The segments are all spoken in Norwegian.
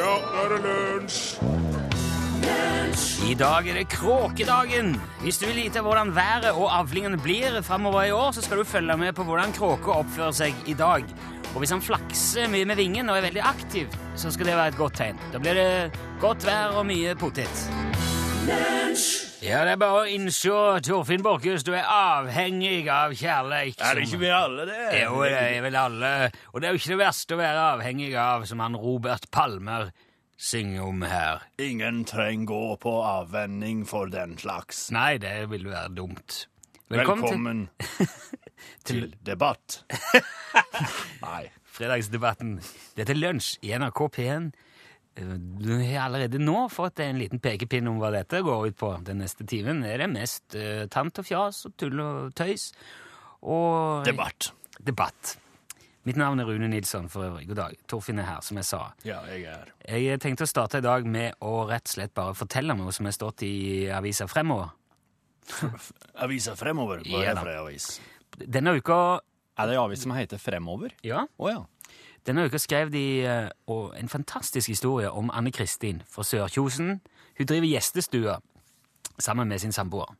Ja, nå er det lunsj! I dag er det kråkedagen. Hvis du vil vite hvordan været og avlingene blir framover i år, så skal du følge med på hvordan kråka oppfører seg i dag. Og hvis han flakser mye med vingen og er veldig aktiv, så skal det være et godt tegn. Da blir det godt vær og mye potet. Ja, det er bare å innse, Torfinn Borchhus, du er avhengig av kjærleik. Er det ikke vi alle, det? Jo, det er vel alle. Og det er jo ikke det verste å være avhengig av, som han Robert Palmer synger om her. Ingen trenger gå på avvenning for den slags. Nei, det vil være dumt. Velkommen, til debatt. Nei. fredagsdebatten. Dette er Lunsj i NRK P1. Eh, allerede nå fått en liten pekepinn om hva dette går ut på. Den neste timen er det mest uh, tant og fjas og tull og tøys. Og Debatt. debatt. Mitt navn er Rune Nilsson for øvrig. God dag. Torfinn er her, som jeg sa. Ja, jeg er Jeg tenkte å starte i dag med å rett og slett bare fortelle noe som har stått i avisa Fremover. Avisa Fremover. Hva er det for ei avis? Denne uka Er det en avis som heter Fremover? Ja, Å ja. Denne uka skrev de eh, en fantastisk historie om Anne Kristin fra Sørkjosen. Hun driver gjestestue sammen med sin samboer.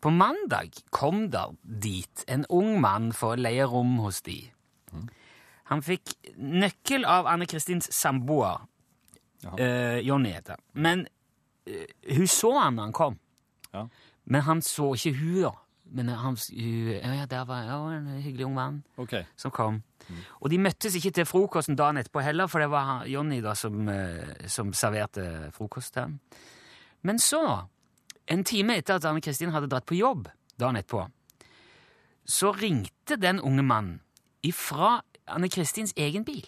På mandag kom der dit en ung mann for å leie rom hos de. Han fikk nøkkel av Anne Kristins samboer, eh, Jonny heter. Men eh, hun så han da han kom. Ja. Men han så ikke hun da. Men han, ja, der var ja, en hyggelig ung mann okay. som kom. Og de møttes ikke til frokosten dagen etterpå heller, for det var Jonny da som, eh, som serverte frokost til ham. Men så, en time etter at Anne Kristin hadde dratt på jobb dagen etterpå, så ringte den unge mannen ifra Anne Kristins egen bil.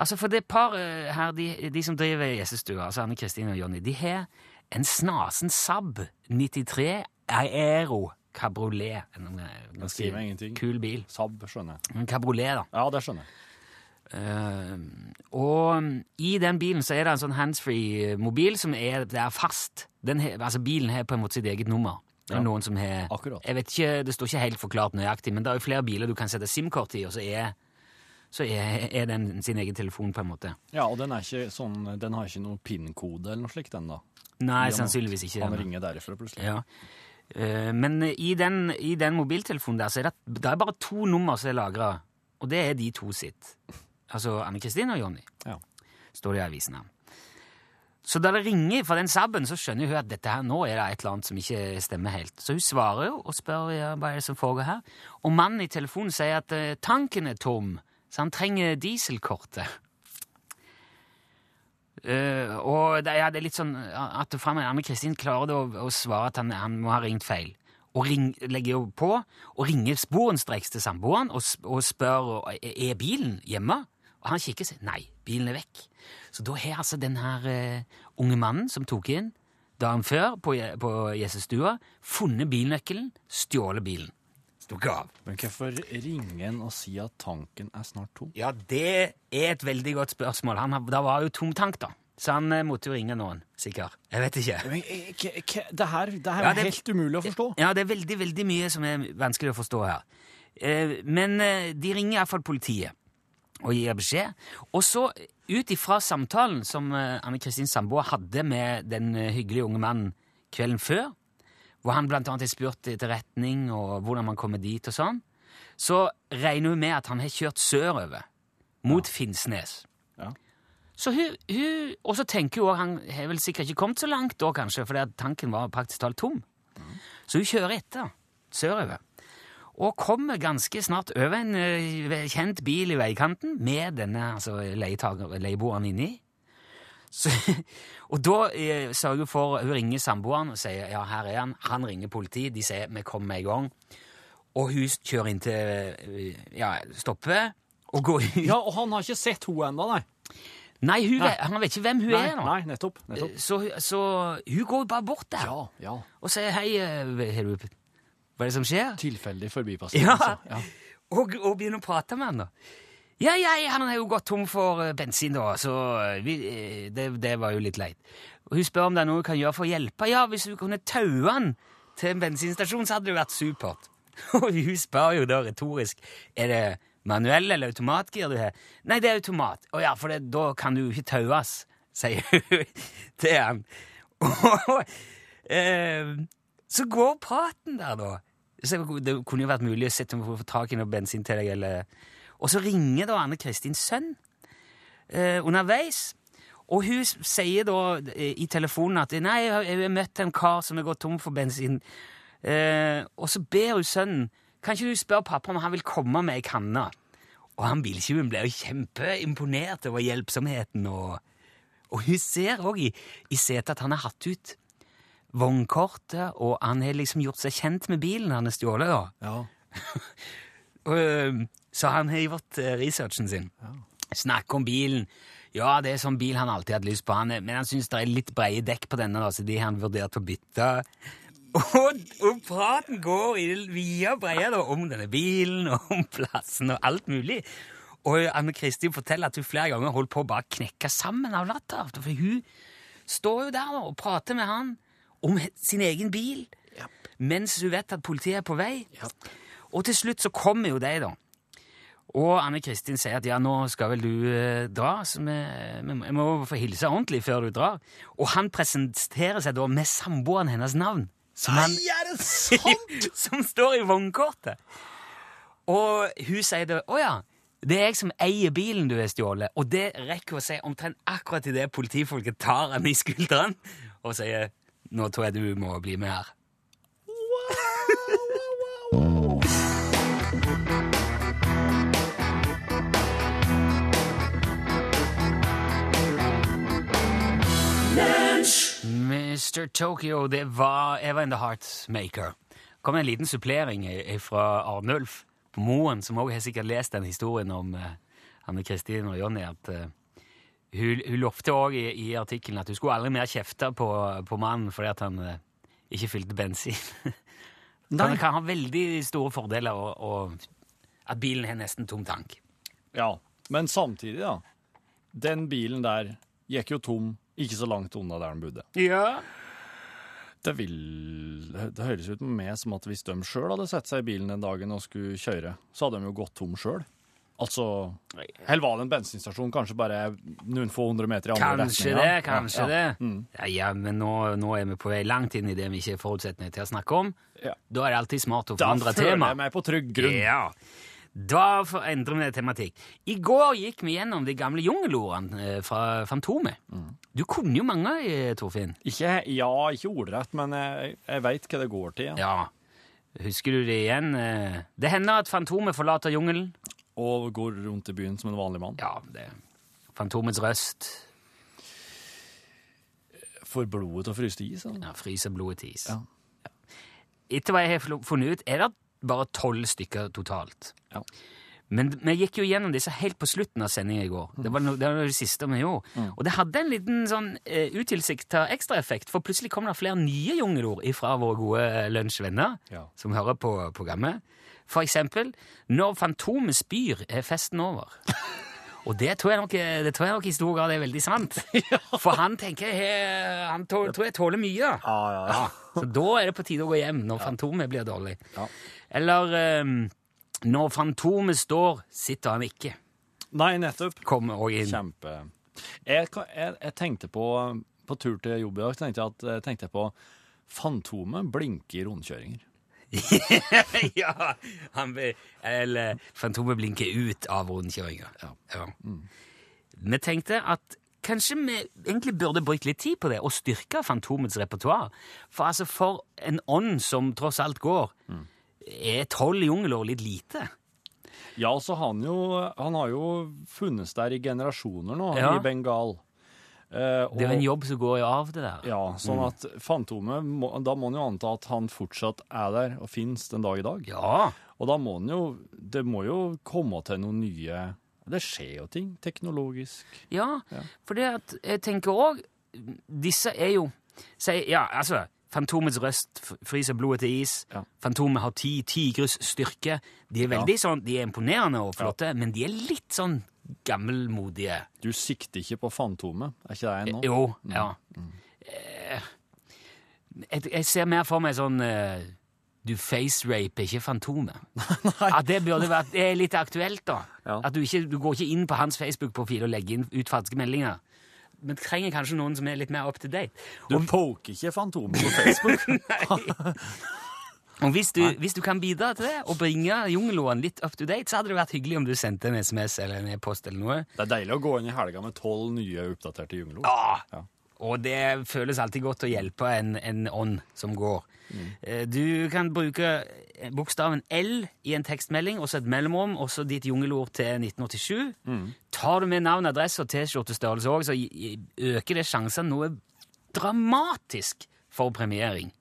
Altså, for det paret her, de, de som driver gjestestua, altså Anne Kristin og Jonny, de har en snasen Saab 93 Aero Cabriolet. En ganske kul bil. Saab, skjønner jeg. En Cabriolet, da. Ja, det skjønner jeg. Uh, og i den bilen så er det en sånn handsfree-mobil som er, det er fast. Den he, altså Bilen har på en måte sitt eget nummer. Det er Ja. noen som har. Jeg vet ikke, Det står ikke helt forklart nøyaktig, men det er jo flere biler du kan sette SIM-kort i, og så er, så er, er den sin egen telefon, på en måte. Ja, og den sånn Den har ikke noen PIN-kode eller noe slikt, den, da. Nei, sannsynligvis ikke. Han ringer derifra plutselig. Ja. Eh, men i den, i den mobiltelefonen der, så er det, det er bare to nummer som er lagra, og det er de to sitt. Altså Anne Kristin og Jonny, Ja. står det i avisen her. Så da det ringer fra den sabben, så skjønner hun at dette her, nå er det et eller annet som ikke stemmer helt. Så hun svarer jo og spør ja, hva er det som foregår her. Og mannen i telefonen sier at eh, tanken er tom, så han trenger dieselkortet. Eh, og det, ja, det er litt sånn at Anne Kristin klarer å, å svare at han, han må ha ringt feil. Og ring, legger jo på og ringer sporenstreks til samboeren og, og spør er bilen hjemme. Og han kikker seg. Nei, bilen er vekk. Så da har altså den her uh, unge mannen som tok inn dagen før på, på Jesusstua, funnet bilnøkkelen, stjålet bilen. Stukket av. Men hvorfor ringer en og sier at tanken er snart tom? Ja, det er et veldig godt spørsmål. Han, det var jo tom tank, da. Så han eh, måtte jo ringe noen, sikkert. Jeg vet ikke. Men eh, k- k- det her, det her Ja, er det- helt umulig å forstå. Ja, det er veldig, veldig mye som er vanskelig å forstå her. Eh, Men eh, de ringer iallfall politiet og gir beskjed. Og så, ut ifra samtalen som eh, Anne Kristin samboer hadde med den eh, hyggelige unge mannen kvelden før, hvor han annet har spurt etter retning og hvordan man kommer dit og sånn, så regner hun med at han har kjørt sørover, mot Finnsnes. Ja. Så hun, hun, og så tenker hun han har vel sikkert ikke kommet så langt da, kanskje, fordi tanken var praktisk talt tom. Så hun kjører etter, sørover, og kommer ganske snart over en uh, kjent bil i veikanten med denne altså, leieboeren inni. Så, og da eh, sørger hun for Hun ringer samboeren og sier ja, her er han. Han ringer politiet. De sier vi kommer i gang. Og hun kjører inn til eh, ja, stopper og går ut. Ja, og han har ikke sett henne ennå, nei. Nei, hun, Nei. han vet ikke hvem hun Nei, er nå. nei, nettopp. nettopp. Så, så hun går bare bort der Ja, ja. og sier hei, eh, har du Hva er det som skjer? Tilfeldig forbipasserende. Ja. altså. ja. Og, og begynner å prate med han, da. Ja, ja, han har jo gått tom for eh, bensin, da, så eh, vi, eh, det, det var jo litt leit. Og hun spør om det er noe hun kan gjøre for å hjelpe. Ja, hvis du kunne taue han til en bensinstasjon, så hadde det vært supert. Og hun spør jo da retorisk er det Manuell eller automatgir du har? Nei, det er automat. Å ja, for det, da kan du ikke taues, sier hun til han. Eh, så går praten der, da. Så det kunne jo vært mulig å sette om å få tak i noe bensin til deg, eller Og så ringer da Anne Kristins sønn eh, underveis. Og hun sier da eh, i telefonen at 'nei, jeg har, møtt en kar som har gått tom for bensin'. Eh, og så ber hun sønnen 'kan ikke du spørre pappa om han vil komme med ei kanne'? Og han biltjuven blir jo kjempeimponert over hjelpsomheten, og, og hun ser òg i, i setet at han har hatt ut vognkortet, og han har liksom gjort seg kjent med bilen han har stjålet. Ja. Og, øhm, så han har gjort eh, researchen sin. Snakker om bilen. Ja, det er sånn bil han alltid har hatt lyst på, han men han syns det er litt brede dekk på denne, da, så de har han vurdert å bytte. Og, og praten går i vide og breie da, om denne bilen, og om plassen og alt mulig. Og Anne Kristin forteller at hun flere ganger holdt på å bare knekke sammen av latter. For hun står jo der og prater med han om sin egen bil, mens hun vet at politiet er på vei. Og til slutt så kommer jo de, da. Og Anne Kristin sier at ja, nå skal vel du eh, dra, så vi, vi må- jeg må få hilse ordentlig før du drar. Og han presenterer seg da med samboeren hennes navn. Som, han, er det sant?! som står i vognkortet. Og hun sier det, å ja, det er jeg som eier bilen du har stjålet. Og det rekker hun å si omtrent akkurat idet politifolket tar henne i skulderen og sier nå tror jeg du må bli med her. Mr. Tokyo, det var Eva in the Heartmaker. kom en liten supplering fra Arnulf på Moen, som også har sikkert lest den historien om eh, Anne Kristin og Jonny, at eh, hun, hun lovte òg i, i artikkelen at hun skulle aldri mer kjefte på, på mannen fordi at han eh, ikke fylte bensin. Nei. Det kan ha veldig store fordeler, og, og at bilen har nesten tom tank. Ja, men samtidig, da. Den bilen der gikk jo tom ikke så langt unna der de bodde. Ja. Det, vil, det høres ut med meg som at hvis de sjøl hadde sett seg i bilen den dagen og skulle kjøre, så hadde de jo gått tom sjøl. Altså Eller var det en bensinstasjon kanskje bare noen få hundre meter i andre Kanskje retninga? det, kanskje ja, ja. det. Ja, ja, men nå, nå er vi på vei langt inn i det vi ikke har forutsetninger til å snakke om. Ja. Da er det alltid smart å Da føler jeg meg på trygg grunn. Ja. Da endrer vi tematikk. I går gikk vi gjennom de gamle jungelordene eh, fra Fantomet. Mm. Du kunne jo mange, eh, Torfinn. Ikke, ja, ikke ordrett, men jeg, jeg veit hva det går til. Ja. Ja. Husker du det igjen? Eh, Det hender at Fantomet forlater jungelen. Og går rundt i byen som en vanlig mann. Ja, det Fantomets røst. Får blodet til å fryse til is. eller? Ja, fryser blodet til is. Ja. Etter hva jeg har funnet ut, er det bare tolv stykker totalt. Ja. Men vi gikk jo gjennom disse helt på slutten av sendinga i går. Det var, no, det var det siste vi gjorde. Og det hadde en liten sånn uh, utilsikta ekstraeffekt, for plutselig kom det flere nye jungelord fra våre gode lunsjvenner Ja. som hører på programmet. For eksempel 'Når Fantomet spyr, er festen over'. Og det tror, nok, det tror jeg nok i stor grad er veldig sant. For han tenker Han tål, tror jeg tåler mye. Ja, ja, ja. Så da er det på tide å gå hjem, når Fantomet blir dårlig. Ja. Eller ehm, når Fantomet står, sitter han ikke. Nei, nettopp. Kommer òg inn. Kjempe. Jeg, jeg, jeg tenkte på På tur til jobb i dag tenkte jeg, at, jeg tenkte på Fantomet blinker i rundkjøringer. ja, han be, Eller Fantomet blinker ut av rundkjøringa. Ja. Vi tenkte at kanskje vi egentlig burde brukt litt tid på det, og styrke Fantomets repertoar. For altså, for en ånd som tross alt går, er tolv jungelår litt lite. Ja, altså han jo Han har jo funnes der i generasjoner nå, Ja. i Bengal. Eh, og, Det er jo en jobb som går jo av det der. Ja, sånn at Fantomet må, Da må en jo anta at han fortsatt er der og fins den dag i dag. Ja. Og da må en jo Det må jo komme til noen nye Det skjer jo ting teknologisk. Ja, Ja. for det at jeg tenker òg Disse er jo sier, Ja, altså Fantomets røst fryser blodet til is. Ja. Fantomet har ti tigres styrke. De er veldig sånn, de er imponerende og flotte, men de er litt sånn gammelmodige. Du sikter ikke på Fantomet, er ikke det ennå? Jo, ja. Mm. Jeg, jeg ser mer for meg sånn eh, du faceraper ikke Fantomet. At det burde vært det er litt aktuelt, da. Ja. At du, ikke, du går ikke inn på hans Facebook-profil og legger inn ut falske meldinger. Men trenger kanskje noen som er litt mer up to date. Du poker ikke Fantomet på Facebook. Nei. Og hvis du, hvis du kan bidra til det, og bringe jungelloen litt up to date, så hadde det vært hyggelig om du sendte en SMS eller en e-post eller noe. Det er deilig å gå inn i helga med tolv nye oppdaterte jungelord. Ja. Ja. Og det føles alltid godt å hjelpe en, en ånd som går. Eh, Du kan bruke bokstaven L i en tekstmelding, og så et mellomrom, og så ditt jungelord til 1987. Tar du med navn, adresse og T-skjortestørrelse òg, så øker det sjansene noe dramatisk for premiering.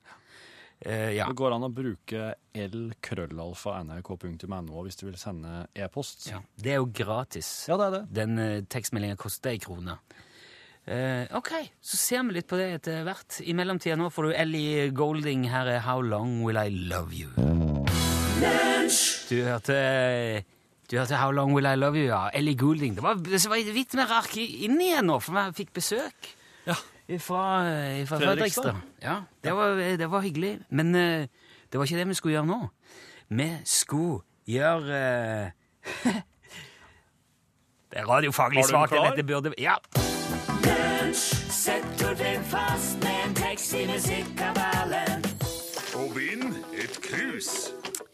Uh, ja. Det går an å bruke lkrøllalfa.nrk.no hvis du vil sende e-post. ja. Det er jo gratis. Ja, det er det. Den uh, tekstmeldinga koster ei krone. Eh, ok, så ser vi litt på det etter hvert. I mellomtida nå får du Ellie Golding. Her er How Long Will I Love You. Du hørte du hørte How Long Will I Love You, ja. Ellie Goulding. Det var, det var vidt mer ark inn igjen nå, for vi fikk besøk Ja. fra, Fredrikstad. Ja, det var, det var hyggelig. Men uh, det var ikke det vi skulle gjøre nå. Vi skulle gjøre uh, Det er radiofaglig svakt. Ja. I musikkabalen. Og vinn et krus.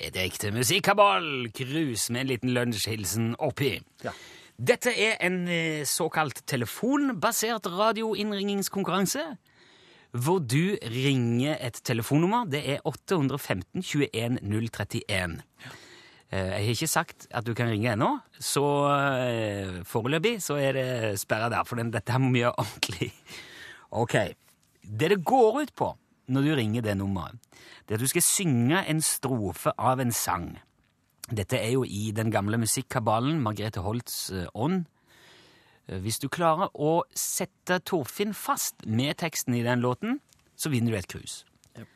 Et ekte musikkabal, krus med en liten lunsjhilsen oppi. Ja. Dette er en eh, såkalt telefonbasert radioinnringingskonkurranse, hvor du ringer et telefonnummer. Det er 815 21 031. Eh, Jeg har ikke sagt at du kan ringe ennå, så eh, foreløpig så er det sperra der, for dette her må vi gjøre ordentlig. Ok. Det det går ut på når du ringer det nummeret, det er at du skal synge en strofe av en sang. Dette er jo i den gamle musikkabalen Margrethe Holts eh, ånd. Eh, Hvis du klarer å sette Torfinn fast med teksten i den låten, så vinner du et krus. Yep.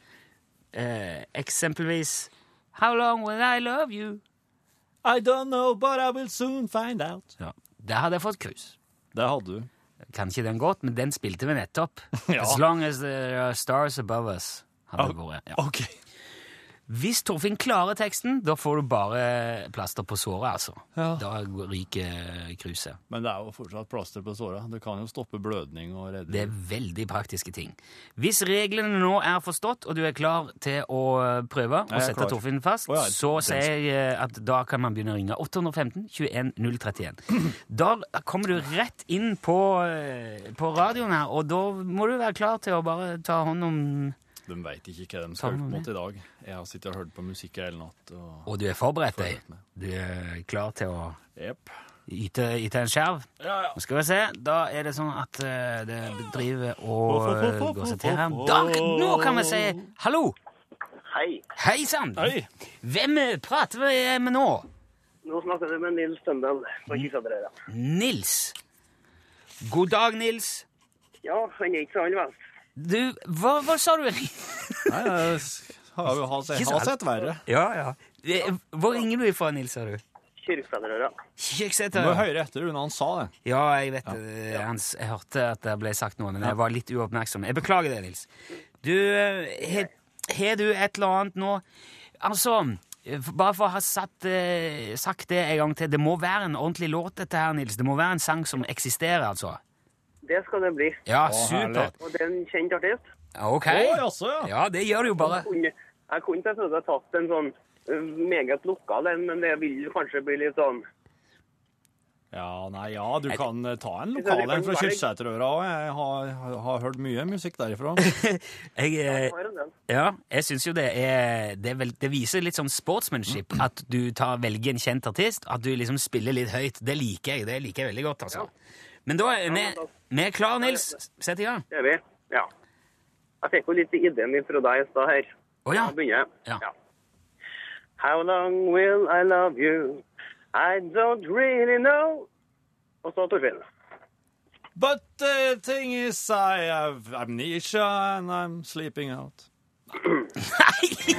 Eh, eksempelvis How long will I love you? I don't know, but I will soon find out. Ja. Der hadde jeg fått krus. Det hadde du. Kan ikke den godt, men den spilte vi nettopp. Ja. As long as there are stars above us. Hadde det vært. Ja. OK. Hvis Torfinn klarer teksten, da får du bare plaster på såret, altså. Ja. Da ryker kruset. Men det er jo fortsatt plaster på såret. Det kan jo stoppe blødning og redde Det er veldig praktiske ting. Hvis reglene nå er forstått, og du er klar til å prøve å sette klar. Torfinn fast, oh, ja, så sier jeg eh, at da kan man begynne å ringe 815 21 031. Da kommer du rett inn på, eh, på radioen her, og da må du være klar til å bare ta hånd om De veit ikke hva de skal høre på i dag. Jeg har sittet og hørt på musikk hele natt. Og... Og du er forberedt deg. Du er klar til å yep. yte, yte en skjerv. Ja, ja. Nå skal vi se. Da er det sånn at eh, det driver og eh, går seg til her. Da, nå kan vi si hallo! Hei. Hei sann! Hvem eh, prater vi med nå? Nå snakker vi med Nils Tøndal fra Kisadrøra. Nils. God dag, Nils. Ja, han er ikke så all vel. Du, hva, hva sa du? Nei, jeg har jo hatt Ikke har sett verre. ja, ja. Eh, Hvor ringer du ifra, Nils, sa du? Kyrksadrøra. Du må høre etter når han sa det. Ja, jeg vet det. Han Jeg hørte at det ble sagt noe, men jeg var litt uoppmerksom. Jeg beklager det, Nils. Du, eh, he- har du et eller annet nå Altså, eh, f- bare for å ha satt, eh, sagt det en gang til. Det må være en ordentlig låt, dette her, Nils. Det må være en sang som eksisterer, altså. Det skal det bli. Ja, supert. Og det er en kjent artist. Ok. Å, jaså, ja. Ja, det gjør det jo bare. Kunne- Jeg kunne selvfølgelig ha tatt en sånn ø, meget lokal en, men det vil kanskje bli litt sånn Ja, nei, ja, du kan eh, ta en lokal en fra Kyrksæterøra òg. Jeg har, har, har hørt mye musikk derifra. Jeg, eh, har en del. ja, jeg syns jo det er det, er vel, det viser litt sånn sportsmanship at du tar, velger en kjent artist. At du liksom spiller litt høyt. Det liker jeg. Det liker jeg veldig godt, altså. Men da er vi, vi er klar, Nils. Sett i gang. Det er vi. Ja. Jeg fikk jo litt ideen min fra deg i stad her. Å ja. Begynner jeg. Ja. How long will I love you? I don't really know. Og så Torfinn. But the thing is, I have amnesia and I'm sleeping out. Nei!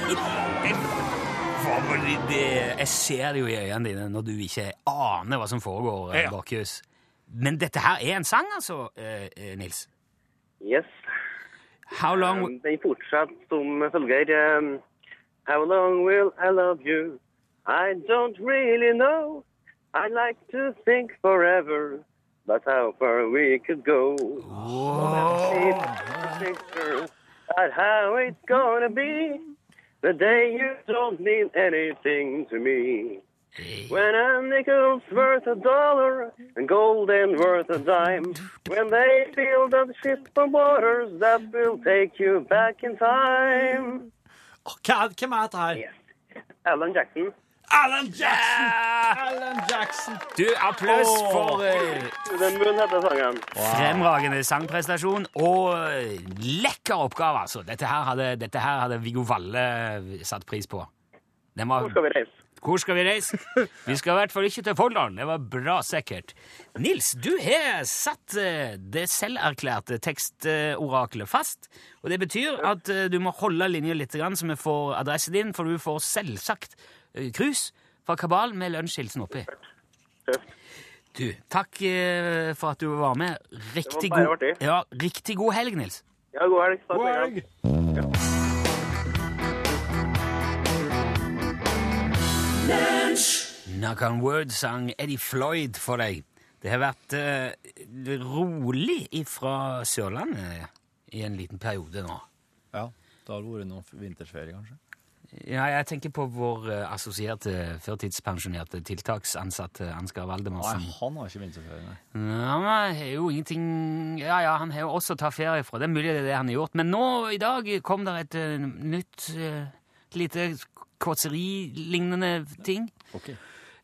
Jeg ser det jo i øynene dine når du ikke aner hva som foregår Ja. bakhus. Men dette her er en sang, altså, eh, eh, Nils? Yes. How long Um, Den fortsetter som følger. um, How long will I love you? I don't really know. I like to think forever, but how far we could go. Paint a picture at how it's gonna be the day you don't mean anything to me. When a nickel's worth a dollar and gold ain't worth a dime. When they build a ship on waters that will take you back in time. Okay, Hvem er dette her? Yes. Alan Jackson. Alan Jackson! Alan Jackson! Du, applaus for eh, Den munn heter sangen. fremragende sangprestasjon og eh, lekker oppgave, altså. Dette her hadde, dette her hadde Viggo Valle satt pris på. Den var Hvor skal vi reise? Hvor skal vi reise? Vi skal i hvert fall ikke til Folldalen. Det var bra sikkert. Nils, du har satt eh, det selverklærte tekstoraklet fast. Og det betyr at eh, du må holde linja litt, så vi får adressen din, for du får selvsagt eh, krus fra Kabal med lunsjhilsen oppi. Du, takk for at du var med. Riktig god, ja, riktig god helg, Nils. Ja, god helg. Takk God helg. helg! Knock on Word sang Eddie Floyd for deg. Det har vært eh, rolig ifra Sørlandet i en liten periode nå. Ja, det har vært noen vintersferie, kanskje. Ja, jeg tenker på vår eh, assosierte, førtidspensjonerte tiltaksansatte Ansgar Nei, han har ikke vinterferie, nei. Ja, han har jo ingenting Ja, ja, han har jo også tatt ferie fra. Det er mulig det er det han har gjort. Men nå i dag kom det et eh, nytt eh, lite kåseri-lignende ting. Ok.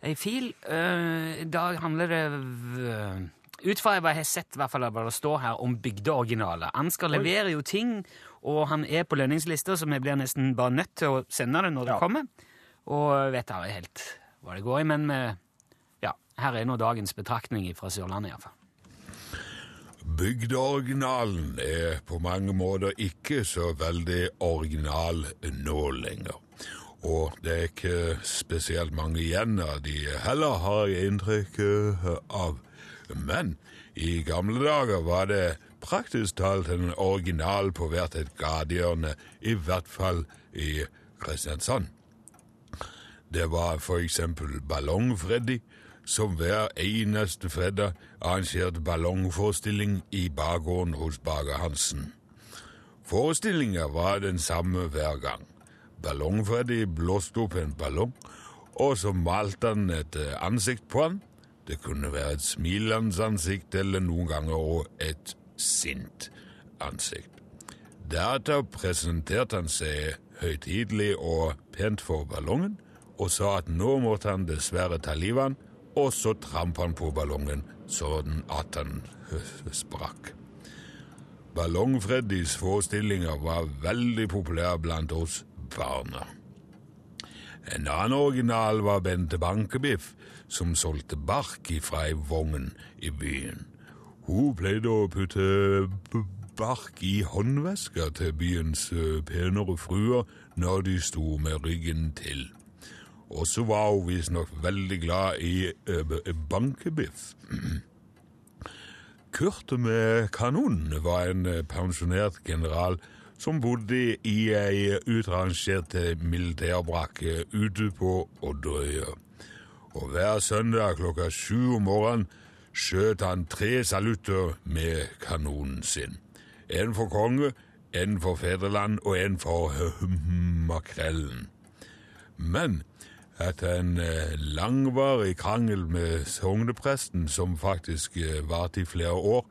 Ei fil. eh, I dag handler det v- Ut fra hva jeg har sett, i hvert fall det står her, om bygdeoriginaler. Ansgar leverer jo ting, og han er på lønningslista, så vi blir nesten bare nødt til å sende det når det Ja. kommer. Og jeg vet aldri helt hva det går i, men ja, her er nå dagens betraktning fra Sørlandet, iallfall. Bygdeoriginalen er på mange måter ikke så veldig original nå lenger. Og det er ikke spesielt mange igjen av de heller, har jeg inntrykk eh, av. Men i gamle dager var det praktisk talt en original på hvert et gatehjørne, i hvert fall i Kristiansand. Det var for eksempel Ballong-Freddy, som hver eneste fredag arrangerte ballongforestilling i bakgården hos Bager Hansen. Forestillinga var den samme hver gang. Ballong-Freddy blåste opp en ballong, og så malte han et eh, ansikt på han. Det kunne være et smilende ansikt, eller noen ganger også et sint ansikt. Deretter presenterte han seg høytidelig og pent for ballongen, og sa at nå måtte han dessverre ta livet av han, og så trampet han på ballongen sånn at han sprakk. Ballong-Freddys forestillinger var veldig populære blant oss barna. En annen original var Bente Bankebiff, som solgte bark ifra ei vogn i byen. Hun pleide å putte bark i håndvesker til byens penere fruer når de sto med ryggen til. Og så var hun visstnok veldig glad i bankebiff. Kurt med kanonen var en eh, pensjonert general som bodde i ei utrangert militærbrakke ute på Odderøya. Og hver søndag klokka sju om morgenen skjøt han tre salutter med kanonen sin. En for konge, en for fedreland og en for makrellen. Men etter en eh, langvarig krangel med sognepresten, som faktisk eh, varte i flere år,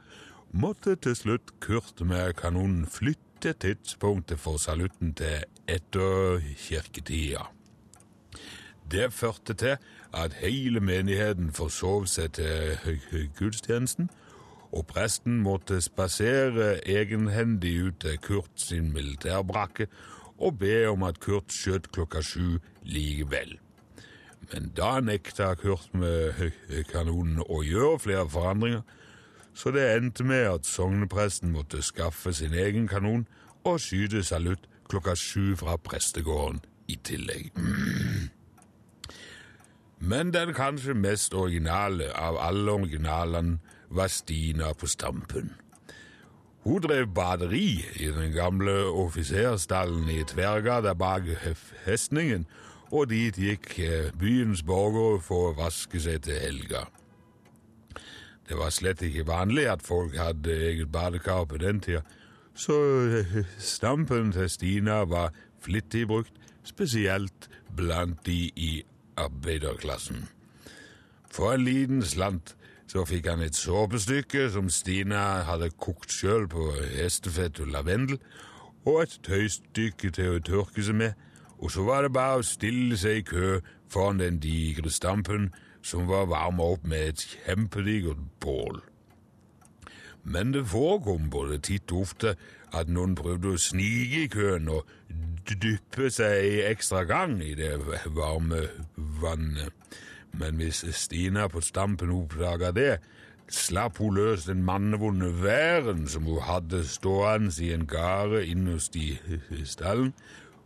måtte til slutt Kurt med kanonen flytte tidspunktet for salutten til etter kirketida. Det førte til at hele menigheten forsov seg til gudstjenesten, og presten måtte spasere egenhendig ut til Kurt sin militærbrakke og be om at Kurt skjøt klokka sju likevel. Men da nekta Kurt med kanonen å gjøre flere forandringer, så det endte med at sognepresten måtte skaffe sin egen kanon og skyte salutt klokka sju fra prestegården i tillegg. Men den kanskje mest originale av alle originalene var Stina på Stampen. Hun drev baderi i den gamle offiserstallen i Tverrgata bak festningen, og dit gikk eh, byens borgere for å vaske seg til helga. Det var slett ikke vanlig at folk hadde eget badekar på den tida, så eh, stampen til Stina var flittig brukt, spesielt blant de i arbeiderklassen. For en liten slant så fikk han et såpestykke som Stina hadde kokt sjøl på hestefett og lavendel, og et tøystykke til å tørke seg med, og så var det bare å stille seg i kø foran den digre stampen som var varma opp med et kjempedigert bål. Men det forekom både titt og ofte at noen prøvde å snike i køen og dyppe seg i ekstra gang i det varme vannet. Men hvis Stina på stampen oppdaga det, slapp hun løs den mannevonde væren som hun hadde stående i en gare innerst i stallen,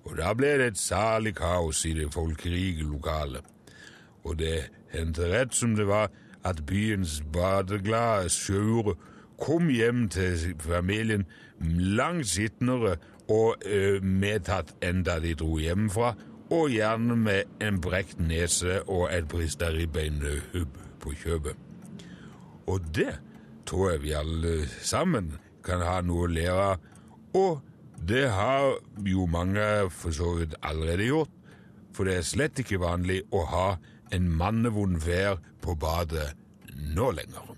og da ble det et salig kaos i det folkerike lokalet. Og det hendte rett som det var at byens badeglade sjauere kom hjem til familien langt skitnere og uh, medtatt enn da de dro hjemmefra, og gjerne med en brekt nese og et brista ribbeinhubb på kjøpet. Og det tror jeg vi alle sammen kan ha noe å lære av, og det har jo mange for så vidt allerede gjort, for det er slett ikke vanlig å ha en mannevond vær på badet nå lenger.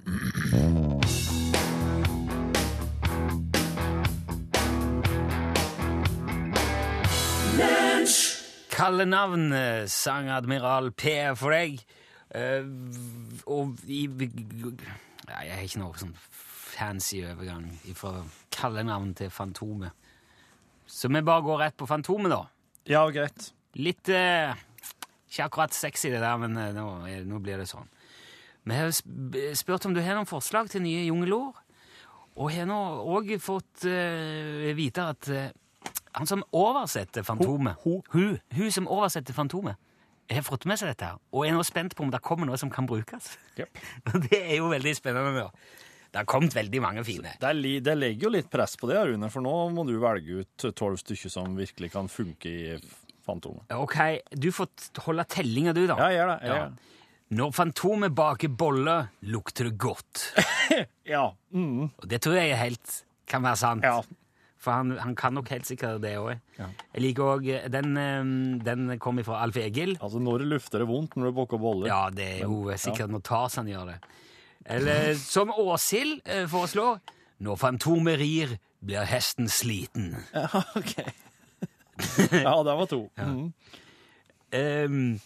Kallenavn eh, sang Admiral P for deg. Eh, og i ja, Jeg har ikke noe sånn fancy overgang fra kallenavn til Fantomet. Så vi bare går rett på Fantomet, da. Ja, greit. Litt eh, Ikke akkurat sexy, det der, men eh, nå, nå blir det sånn. Vi har spurt om du har noen forslag til nye jungelord, og har nå òg fått uh, vite at uh, han som oversetter Fantomet Ho- Hun, hun som oversetter Fantomet, har fått med seg dette her, og er nå spent på om det kommer noe som kan brukes. Yep. Det er jo veldig spennende. da. Det har kommet veldig mange fine. Det, det legger jo litt press på det, Rune, for nå må du velge ut tolv stykker som virkelig kan funke i Fantomet. Ok, du får holde tellinga, du, da. Ja, jeg gjør det. Jeg gjør det. Når Fantomet baker boller, lukter det godt. Ja. Mm. Og det tror jeg helt kan være sant. ja. For han, han kan nok helt sikkert det òg. Ja. Jeg liker òg Den, eh, den kom fra Alf Egil. Altså, når lufter det vondt når du baker boller? Ja, det er jo sikkert når Tarzan gjør det. Eller som Åshild eh, foreslår Når Fantomet rir, blir hesten sliten. Ja, OK. ja, det var to. Mm. Um,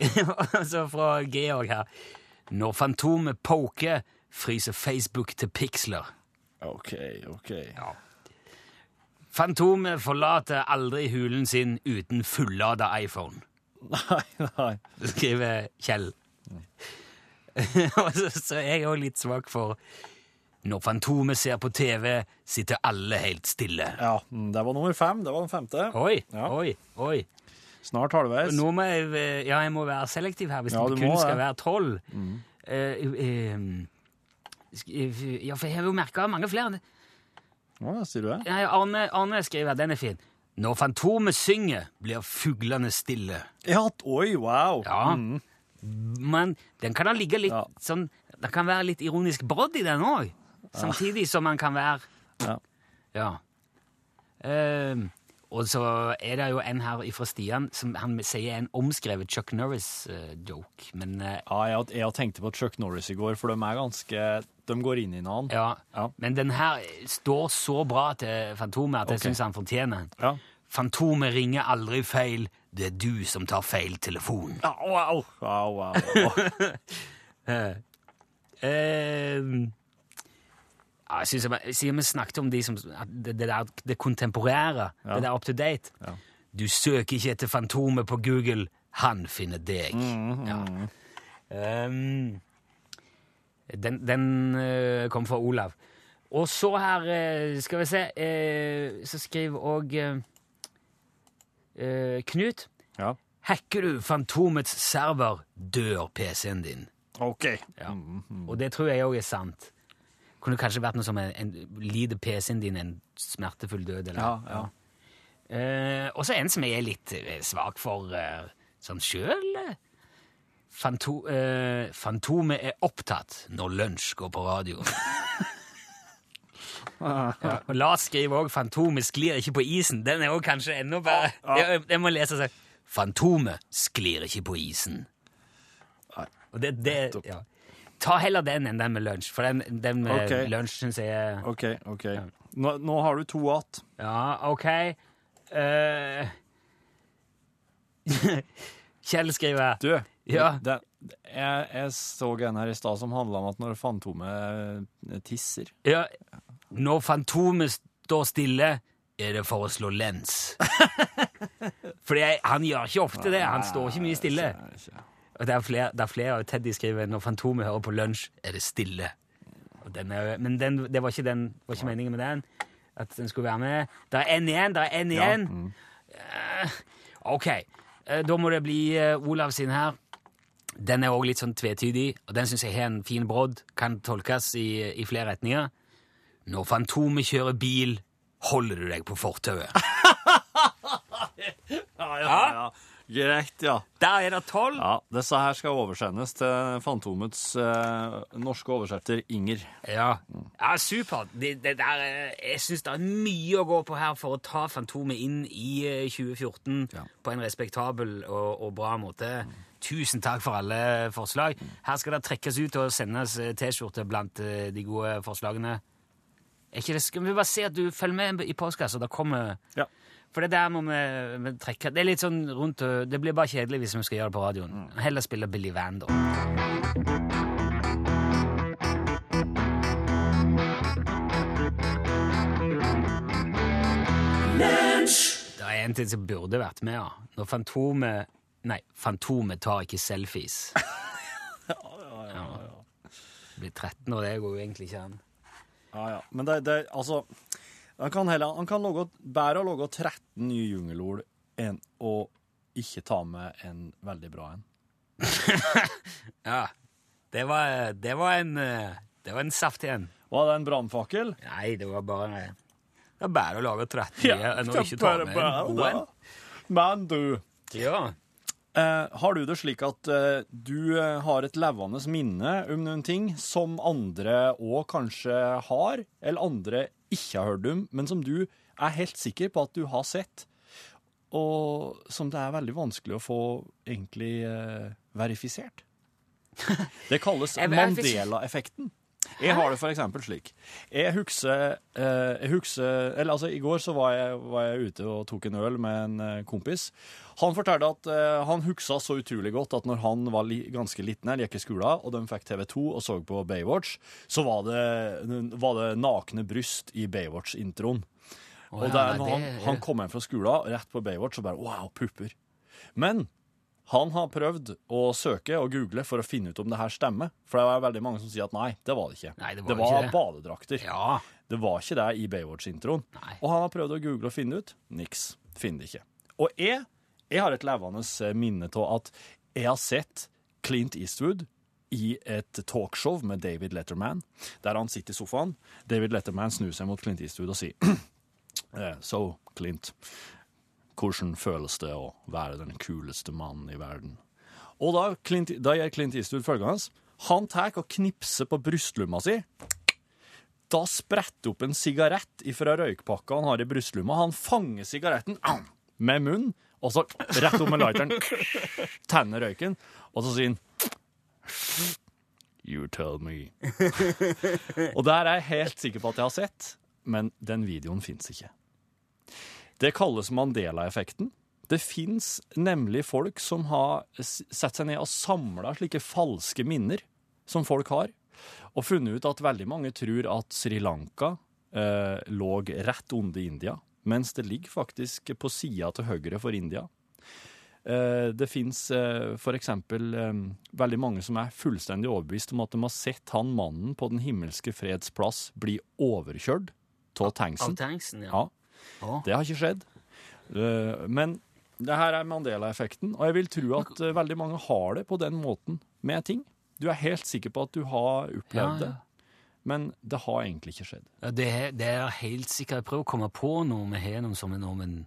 altså fra Georg her. Når Fantomet poker, fryser Facebook til piksler. OK, OK. Fantomet forlater aldri hulen sin uten fullada iPhone. Nei, nei. skriver Kjell. Og så, så er jeg òg litt svak for Når Fantomet ser på TV, sitter alle helt stille. Ja, mm, det var nummer fem. Det var den femte. Oi, Ja. oi, oi. Snart halvveis. Nå må jeg, eh, ja, jeg må være selektiv her hvis Ja, det kun må skal. Mm. være tolv. Mm. Uh, uh, uh, ja, for jeg har jo merka mange flere. Hva sier du det? Ja, Arne, Arne skriver den er fin. Når Fantomet synger, blir fuglene stille. Ja, oi, wow. Ja, men den kan da ligge litt Ja. sånn Det kan være litt ironisk brodd i den òg. Samtidig som man kan være Ja. Ja. Ehm, og så er det jo en her fra Stian som han sier er en omskrevet Chuck Norris-joke. men eh, Ja, jeg, jeg tenkte på Chuck Norris i går, for de er ganske De går inn i hverandre. ja. Ja. Men den her står så bra til Fantomet at jeg Ok. syns han fortjener den. Ja. Fantomet ringer aldri feil. Det er du som tar feil telefon. Au, au, au, au. wow. Ehm, ja, jeg synes jeg, Siden vi snakket om de som, det, det, der, det kontemporære, Ja. det der up to date Ja. Du søker ikke etter Fantomet på Google, han finner deg. Mm, Ja. um, den den uh, kom fra Olav. Og så her, uh, skal vi se uh, Så skriver òg Knut. ja. Hacker du Fantomets server, dør PC-en din. OK. Ja. Og det tror jeg òg er sant. Kunne kanskje vært noe som en, en Lider PC-en din en smertefull død? Eller? Ja, ja. Eh, og så en som jeg er litt eh, svak for eh, sånn sjøl. Fanto, eh, Fantomet er opptatt når lunsj går på radio. ja, og Lars skriver òg 'Fantomet sklir ikke på isen'. Den er jo kanskje enda bedre. Jeg, jeg må lese seg. 'Fantomet sklir ikke på isen'. Og det, det, ja. Ta heller den enn den med lunsj, for den, den med okay. lunsj syns jeg OK. ok. Nå, nå har du to igjen. Ja, ok. Uh, Kjell skriver Du, Ja. den, jeg, jeg så en her i stad som handla om at når Fantomet eh, tisser ja, Når Fantomet står stille, er det for å slå lens. Fordi han gjør ikke ofte det. Han står ikke mye stille. Det er flere, det er flere og Teddy skriver når Fantomet hører på lunsj, er det stille. Den er, men den, det var ikke, den, var ikke meningen med den. At den skulle være med. Det er en igjen! Det er en igjen! Eh, ok, eh, da må det bli eh, Olav sin her. Den er òg litt sånn tvetydig, og den syns jeg har en fin brodd. Kan tolkes i, i flere retninger. Når Fantomet kjører bil, holder du deg på fortauet. Ja, ja, ja. Greit, ja. Der er det tolv! ja. Disse her skal oversendes til Fantomets eh, norske oversetter Inger. Ja, ja supert. Det, det der, eh, jeg syns det er mye å gå på her for å ta Fantomet inn i eh, 2014 Ja. på en respektabel og, og bra måte. Tusen takk for alle forslag. Her skal det trekkes ut og sendes eh, T-skjorte blant eh, de gode forslagene. Er ikke det, skal vi bare se at du følger med i postkassa? Det kommer Ja. For det der må vi, vi trekke Det er litt sånn rundt øh, Det blir bare kjedelig hvis vi skal gjøre det på radioen. Heller spille Billy Van, da. Det er en ting som burde vært med, ja. Når Fantomet Nei, Fantomet tar ikke selfies. Ja. Blir 13 år, det går jo egentlig ikke an. Ja, ja. Men det, det altså Han kan, heller, han kan logge, bedre å lage 13 nye jungelord enn å ikke ta med en veldig bra en. Ja. Det var, det var en Det var en saftig en. Var det en brannfakkel? Nei, det var bare Det er bare å lage 13 nye enn å ikke ta med en god en. Men du, Ja. Eh, har du det slik at uh, du eh, har et levende minne om noen ting som andre òg kanskje har, eller andre ikke har hørt om, men som du er helt sikker på at du har sett, og som det er veldig vanskelig å få egentlig uh, verifisert? Det kalles Mandela-effekten. Jeg har det eksempel slik. Jeg husker, eh, jeg husker Eller altså, i går så var jeg, var jeg ute og tok en øl med en eh, kompis. Han fortalte at eh, han huksa så utrolig godt at når han var li, ganske liten her, gikk i skolen, og de fikk TV2 og så på Baywatch, så var det, var det nakne bryst i Baywatch-introen. og der, når han, han kom hjem fra skolen, rett på Baywatch, og bare wow, pupper. Men han har prøvd å søke og google for å finne ut om det her stemmer. For det er veldig mange som sier at nei, det var det ikke. Nei, det var det ikke det. badedrakter. Ja. Det var ikke det i Baywatch-introen. Og han har prøvd å google og finne ut. Niks. Finner det ikke. Og jeg, jeg har et levende eh, minne av at jeg har sett Clint Eastwood i et talkshow med David Letterman, der han sitter i sofaen. David Letterman snur seg mot Clint Eastwood og sier eh, So, Clint, hvordan føles det å være den kuleste mannen i verden? Og da, Clint, da gjør Clint Eastwood følgende. Han tar og knipser på brystlomma si. Da spretter opp en sigarett fra røykpakka han har i brystlomma. Han fanger sigaretten med munnen, og så rett opp med lighteren, tenner røyken, og så sier han You tell me. og der er jeg helt sikker på at jeg har sett, men den videoen fins ikke. Det kalles Mandela-effekten. Det fins nemlig folk som har satt seg ned og samla slike falske minner som folk har, og funnet ut at veldig mange tror at Sri Lanka eh, lå rett under India, mens det ligger faktisk på sida til høyre for India. Eh, det fins eh, eksempel eh, veldig mange som er fullstendig overbevist om at de har sett han mannen på Den himmelske freds plass bli overkjørt av Av tanksen. ja. ja. Ja. Det har ikke skjedd. Eh, Men det her er Mandela-effekten, og jeg vil tro at eh, veldig mange har det på den måten med ting. Du er helt sikker på at du har opplevd Ja, ja. det. Men det har egentlig ikke skjedd. Ja, det, er- det er helt sikkert. Jeg prøver å komme på noe vi har noe som er men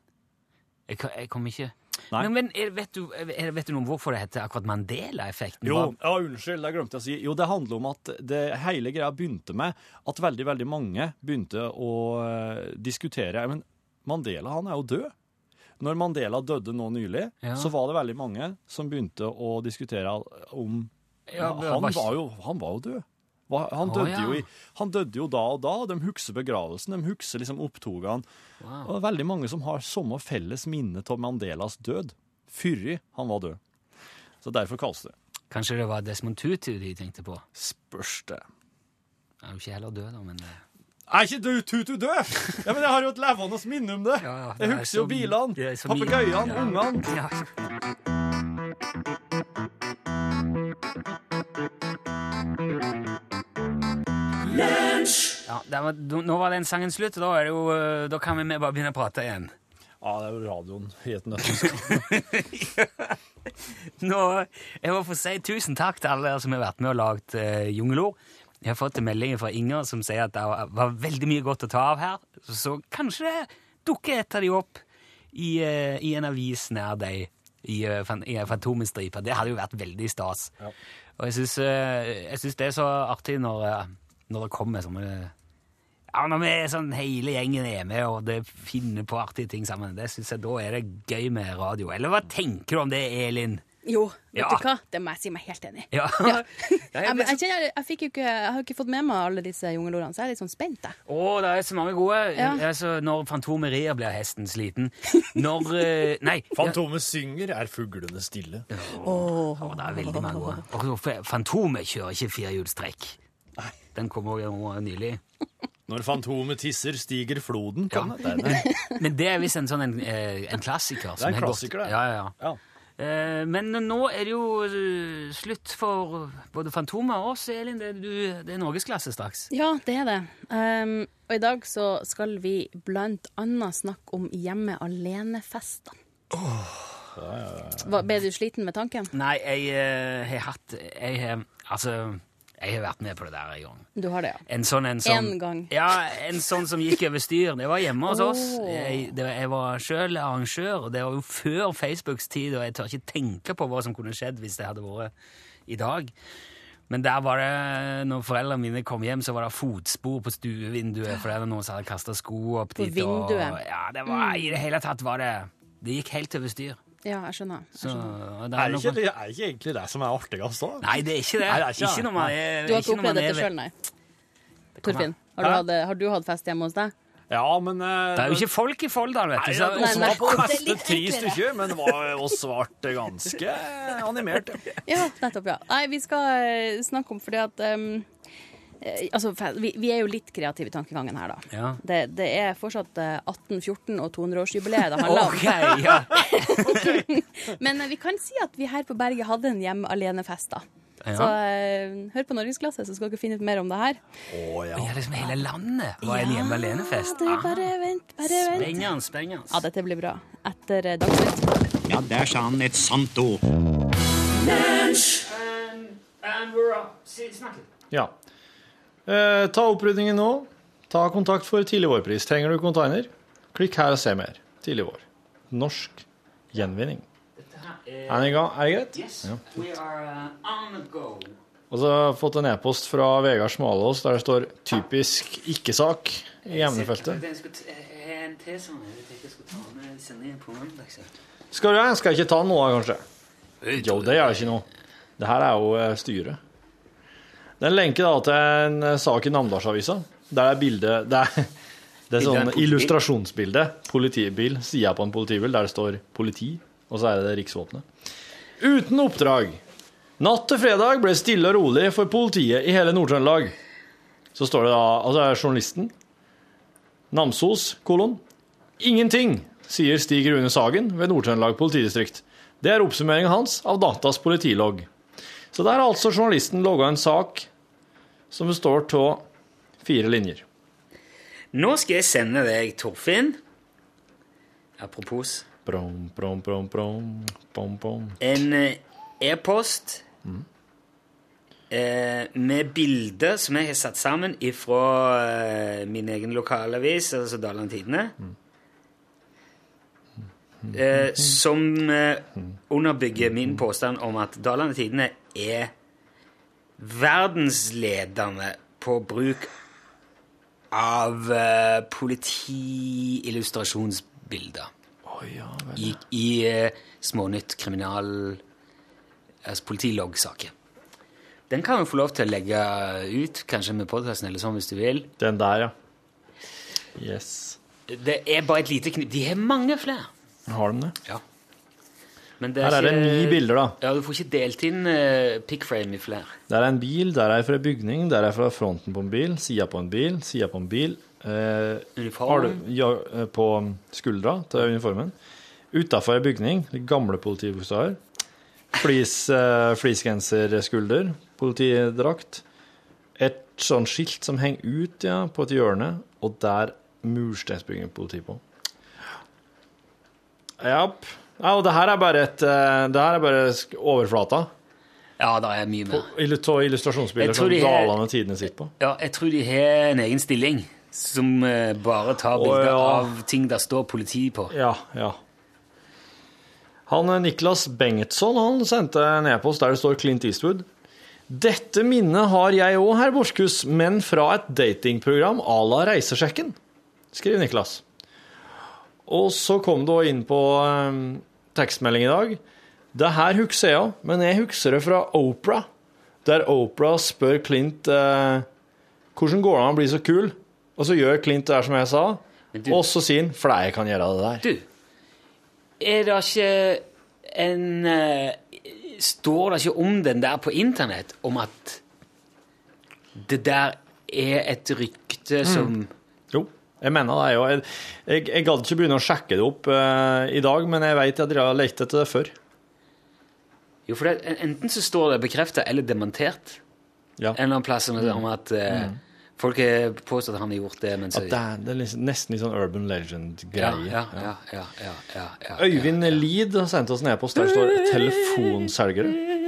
jeg, jeg kommer ikke Nei. Men, men vet, du, vet du noe om hvorfor det heter akkurat Mandela-effekten? Jo, ja, unnskyld, det glemte jeg å si. Jo, det handler om at det hele greia begynte med at veldig, veldig mange begynte å eh, diskutere Men Mandela, han er jo død. Når Mandela døde nå nylig, Ja. så var det veldig mange som begynte å diskutere om Ja, han, var jo, han var jo død. Hva- Han døde, oh, ja. jo i, han døde jo da og da, og de husker begravelsen, de husker liksom opptogene. Wow. Og det er veldig mange som har samme felles minne av Mandelas død, før han var død. Så derfor kalles det. Kanskje det var Desmond Tutu de tenkte på? Spørs det. Han er jo ikke heller død, da, men eh, Er ikke du Tutu død? Ja, men jeg har jo et levende minne om det. Ja, ja, det jeg er husker jo bilene, papegøyene, Ja. ungene. Ja. Ja, var, nå var den sangen slutt, og da, er det jo, eh, da kan vi bare begynne å prate igjen. Ja, det er jo radioen i et nøtteskall. Nå, jeg må få si tusen takk til alle dere som har vært med og lagd uh, Jungelord. Jeg har fått en melding fra Inger som sier at det var veldig mye godt å ta av her. Så kanskje det dukker et av de opp i, uh, i en avis nær deg i, uh, i Fantomenstripa. Det hadde jo vært veldig stas. Og jeg syns, uh, det er så artig når, eh, når det kommer sånne ja, Når vi er sånn hele gjengen er med og det finner på artige ting sammen, det synes jeg da er det gøy med radio. Eller hva tenker du om det, Elin? Jo, vet Ja. du hva? Det må jeg si meg helt enig i. Ja. Ja. Jeg jeg, jeg, jeg har ikke fått med meg alle disse jungelordene, så jeg er litt sånn spent. Jeg. Å, det er så mange gode. Ja. Altså, når Fantomet rir, blir hesten sliten. Når eh, Nei. Fantomet synger, er fuglene stille. Oh. Oh, det er veldig mange gode. Og Fantomet kjører ikke firehjulstrekk. Den kom òg nylig. Når Fantomet tisser, stiger floden. Ja. Kan det? Det det. Men det er visst en sånn en, eh, en klassiker. Det er en klassiker, det. Ja, ja, ja. Ja. Eh, Men nå er det jo eh, slutt for både Fantomet og oss, Elin. Det er, du, det er norgesklasse straks. Ja, det er det. Um, og i dag så skal vi blant annet snakke om hjemme alene-festene. Hva, Ble du sliten med tanken? Nei, jeg har hatt Jeg har Altså, jeg har vært med på det der en gang. Du har det, ja. En sånn en som En gang. Ja, en sånn som gikk over styr. Det var hjemme hos oss. Jeg, det, jeg var sjøl arrangør, og det var jo før Facebooks tid, og jeg tør ikke tenke på hva som kunne skjedd hvis det hadde vært i dag. Men der var det, når foreldrene mine kom hjem, så var det fotspor på stuevinduet fordi det var noen som hadde kasta sko opp På dit. Og, vinduet. ja, det var, I det hele tatt var det Det gikk helt over styr. Ja, jeg skjønner. Jeg skjønner. Så, det Er er det, noe- ikke, det er ikke egentlig det som er artigst, da? Nei, det er ikke det. Nei, det er ikke ikke, det. når man er Du har ikke opplevd dette ved- sjøl, nei? Torfinn, har du, hatt, har du hatt fest hjemme hos deg? Ja, men uh, Det er jo ikke folk i Folldal, vet du. Så, nei, nei. var Det er kastet litt tre enklere. stykker, men var oss ble ganske animert. ja. Ja, nettopp, ja. Nei, vi skal eh, snakke om fordi at um, eh, Altså, vi, vi er jo litt kreative i tankegangen her, da. Ja. Det, det er fortsatt eh, 1814 og 200-årsjubileet det handler om. okay, ja. Men eh, vi kan si at vi her på berget hadde en hjem alene-fest, da. Ja. Så eh, hør på Norgesklasse, så skal dere finne ut mer om det her. Å, ja. ja, liksom hele landet var en hjemme alene-fest. Ja, du, bare vent, bare vent. Spennende, spennende. Ja, dette blir bra. Etter eh, Dagsnytt. Ja, der sa han et sant ord. Ja. Eh, ta opprydningen nå. Ta kontakt for tidlig vårpris. Trenger du container? Klikk her og se mer. Tidlig vår. Norsk gjenvinning. Er det i gang? Er det greit? Yes, we are uh, on the go. Og så har jeg fått en e-post fra Vegard Smalås der det står 'typisk ikke-sak' i emnefeltet. Jeg jeg jeg jeg. Skal du det? Skal jeg ikke ta noe, kanskje? Jo, det gjør ikke noe. Det her er jo eh, styret. Det er en lenke da til en eh, sak i Namdalsavisa. Der er bildet Det er, det er sånn illustrasjonsbilde. Politibil. Sida på en politibil der det står 'politi', og så er det riksvåpenet. Uten oppdrag. Natt til fredag ble stille og rolig for politiet i hele Nord-Trøndelag. Så står det da Altså er journalisten Namsos, kolon. Ingenting, sier Stig Rune Sagen ved Nord-Trøndelag politidistrikt. Det er oppsummeringen hans av Datas politilogg. Så der har altså journalisten laga en sak som består av fire linjer. Nå skal jeg sende deg, Torfinn Apropos Brom, brom, brom, brom, brom. en eh, e-post eh, med bilder som jeg har satt sammen ifra eh, min egen lokalavis, altså Daland Tidende. Eh, som eh, underbygger min påstand om at Daland Tidende er verdensledende på bruk av uh, politiillustrasjonsbilder i, i uh, Smånytt kriminal... Altså politiloggsaker. Den kan vi få lov til å legge ut, kanskje med podkasten eller sånn, hvis du vil. Den der, ja. Yes. Det er bare et lite knip. De har mange flere. Har de det? Ja. Men Her er det ikke- ni bilder, da. Ja, Du får ikke delt inn uh, pickframe i flere. Der er en bil, der er fra bygning, der er fra fronten på en bil, sida på en bil, sida på en bil. Uh, Uniform. du, ja, eh, på skuldra til uniformen. Utafor ei bygning, gamle politibokstaver. Flis, uh, politidrakt. Et sånn skilt som henger ut ja, på et hjørne, og der mursteinsbygging politi på. Japp. Ja, og det her er bare et eh, Det her er bare overflata. Ja, det er mye mer. På illustrasjonsbilder som Dalane Tidene sitter på. Ja, jeg tror de har en egen stilling som eh, bare tar bilder ja. av ting der står politi på. Ja, ja. Han eh, Niklas Bengtsson han sendte en e-post der det står Clint Eastwood. Dette minnet har jeg òg, herr Borchhus, men fra et datingprogram à la Reisesjekken, skriver Niklas. Og så kom det også inn på um, tekstmelding i dag. Det her husker jeg òg, men jeg husker det fra Opera, der Opera spør Clint uh, hvordan går det an å bli så kul, og så gjør Clint det her som jeg sa, du- og så sier han flere kan gjøre det der. Du, er det ikke en uh, Står det ikke om den der på internett, om at det der er et rykte som Jo, jeg mener det. Jo. Jeg, jeg, jeg gadd ikke begynne å sjekke det opp uh, i dag, men jeg vet dere har lett etter det før. Jo, for det, enten så står det bekrefta eller demontert Ja. en eller annen plass om, om at mm. folk har påstått at han har gjort det. Mens At det, er, det er liksom, nesten litt sånn urban legend-greie. ja, ja, ja, ja, ja, ja, Øyvind Lid har sendt oss en e-post der står 'telefonselgere'.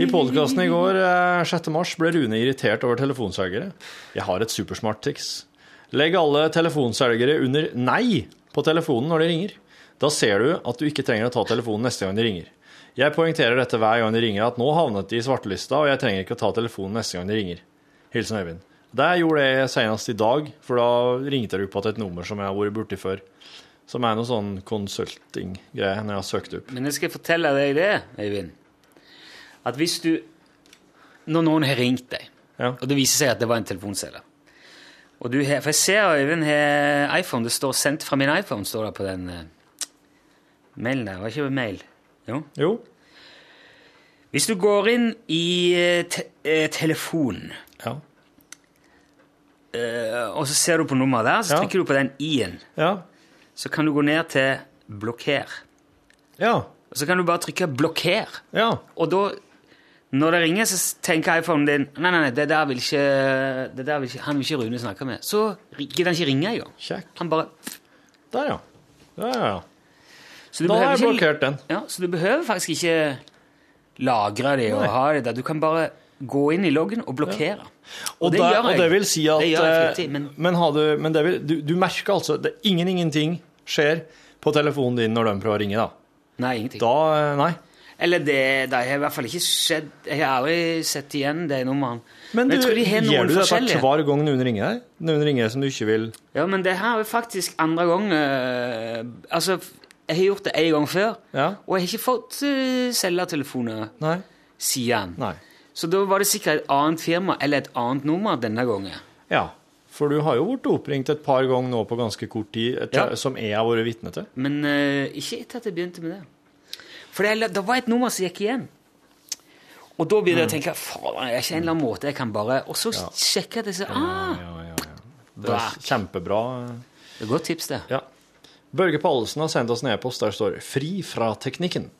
I podkasten i går, eh, 6. mars, ble Rune irritert over telefonselgere. Jeg har et supersmart triks. Legg alle telefonselgere under 'nei' på telefonen når de ringer. Da ser du at du ikke trenger å ta telefonen neste gang de ringer. Jeg poengterer dette hver gang de ringer, at nå havnet de i svartelista, og jeg trenger ikke å ta telefonen neste gang de ringer. Hilsen Øyvind. Det gjorde jeg senest i dag, for da ringte opp til et nummer som jeg har vært borti før. Som er noe sånn consulting-greie når jeg har søkt opp. Men jeg skal fortelle deg det, Øyvind. At hvis du Når noen har ringt deg, Ja. og det viser seg at det var en telefonselger og du har, For jeg ser Øyvind har iPhone. Det står 'sendt fra min iPhone' står det på den eh, mailen der. Var ikke det mail? Jo. Jo. Hvis du går inn i eh, te eh, telefonen, Ja. eh, og så ser du på nummeret der, så Ja. trykker du på den i-en. Ja. Så kan du gå ned til 'blokker'. Ja. Og så kan du bare trykke 'blokker'. Ja. Og da, når det ringer, så tenker iPhonen din Nei, nei, nei, det der vil ikke, det der vil ikke Han vil ikke Rune snakke med. Så gidder han ikke ringe engang. Han bare Der, ja. Der, ja, ja. så du Da har jeg blokkert den. Ja, så du behøver faktisk ikke lagre det og Nei. ha det der. Du kan bare gå inn i loggen og blokkere. Og, det der, gjør og jeg. det vil si at Det jeg eh, flittig, men- men, har du, men det vil, du, du merker altså det, Ingen ingenting skjer på telefonen din når de prøver å ringe, da. Nei, ingenting. Da eh, Nei. Eller det, det har i hvert fall ikke skjedd Jeg har aldri sett igjen det nummeret. Men du, tror de har gjør du dette hver gang noen ringer deg? Noen ringer deg som du ikke vil Ja, men det her er faktisk andre gang uh, Altså, jeg har gjort det en gang før, Ja? og jeg har ikke fått uh, selgertelefoner siden. Nei. Så da var det sikkert et annet firma eller et annet nummer denne gangen. Ja. For du har jo blitt oppringt et par ganger nå på ganske kort tid, etter, Ja. som jeg har vært vitne til. Men uh, ikke etter at jeg begynte med det. For det, det var et nummer som gikk igjen. Og da begynte jeg å tenke faen, er ikke en eller annen måte jeg kan bare Og så sjekker jeg det så ah, Ja, ja, ja. Det er kjempebra. det er et godt tips, det. Ja. Børge Pallesen har sendt oss en e-post der det står 'Fri fra teknikken'.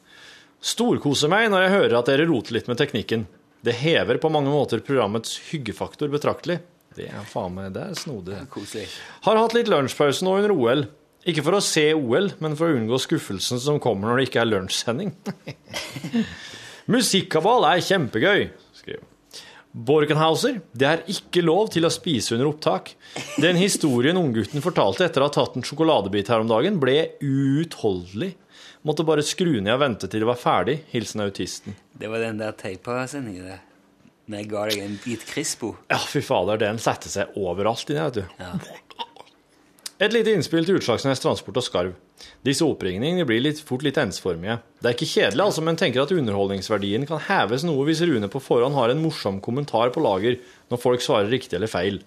Storkoser meg når jeg hører at dere roter litt med teknikken. Det hever på mange måter programmets hyggefaktor betraktelig. Det er faen meg det er snodig. Koselig. Har hatt litt lunsjpause nå under OL. Ikke for å se OL, men for å unngå skuffelsen som kommer når det ikke er lunsjsending. Musikkabal er kjempegøy, skriver han. Borgenhauser, det er ikke lov til å spise under opptak. Den historien unggutten fortalte etter å ha tatt en sjokoladebit her om dagen, ble uutholdelig. Måtte bare skru ned og vente til det var ferdig. Hilsen autisten. Det var den der teipa-sendingen, det. Når jeg ga deg en bit Crispo. Ja, fy fader, den setter seg overalt inni, vet du. Et lite innspill til Utslagsnes Transport og Skarv. Disse oppringningene blir litt, fort litt ensformige. Det er ikke kjedelig, altså, men tenker at underholdningsverdien kan heves noe hvis Rune på forhånd har en morsom kommentar på lager når folk svarer riktig eller feil.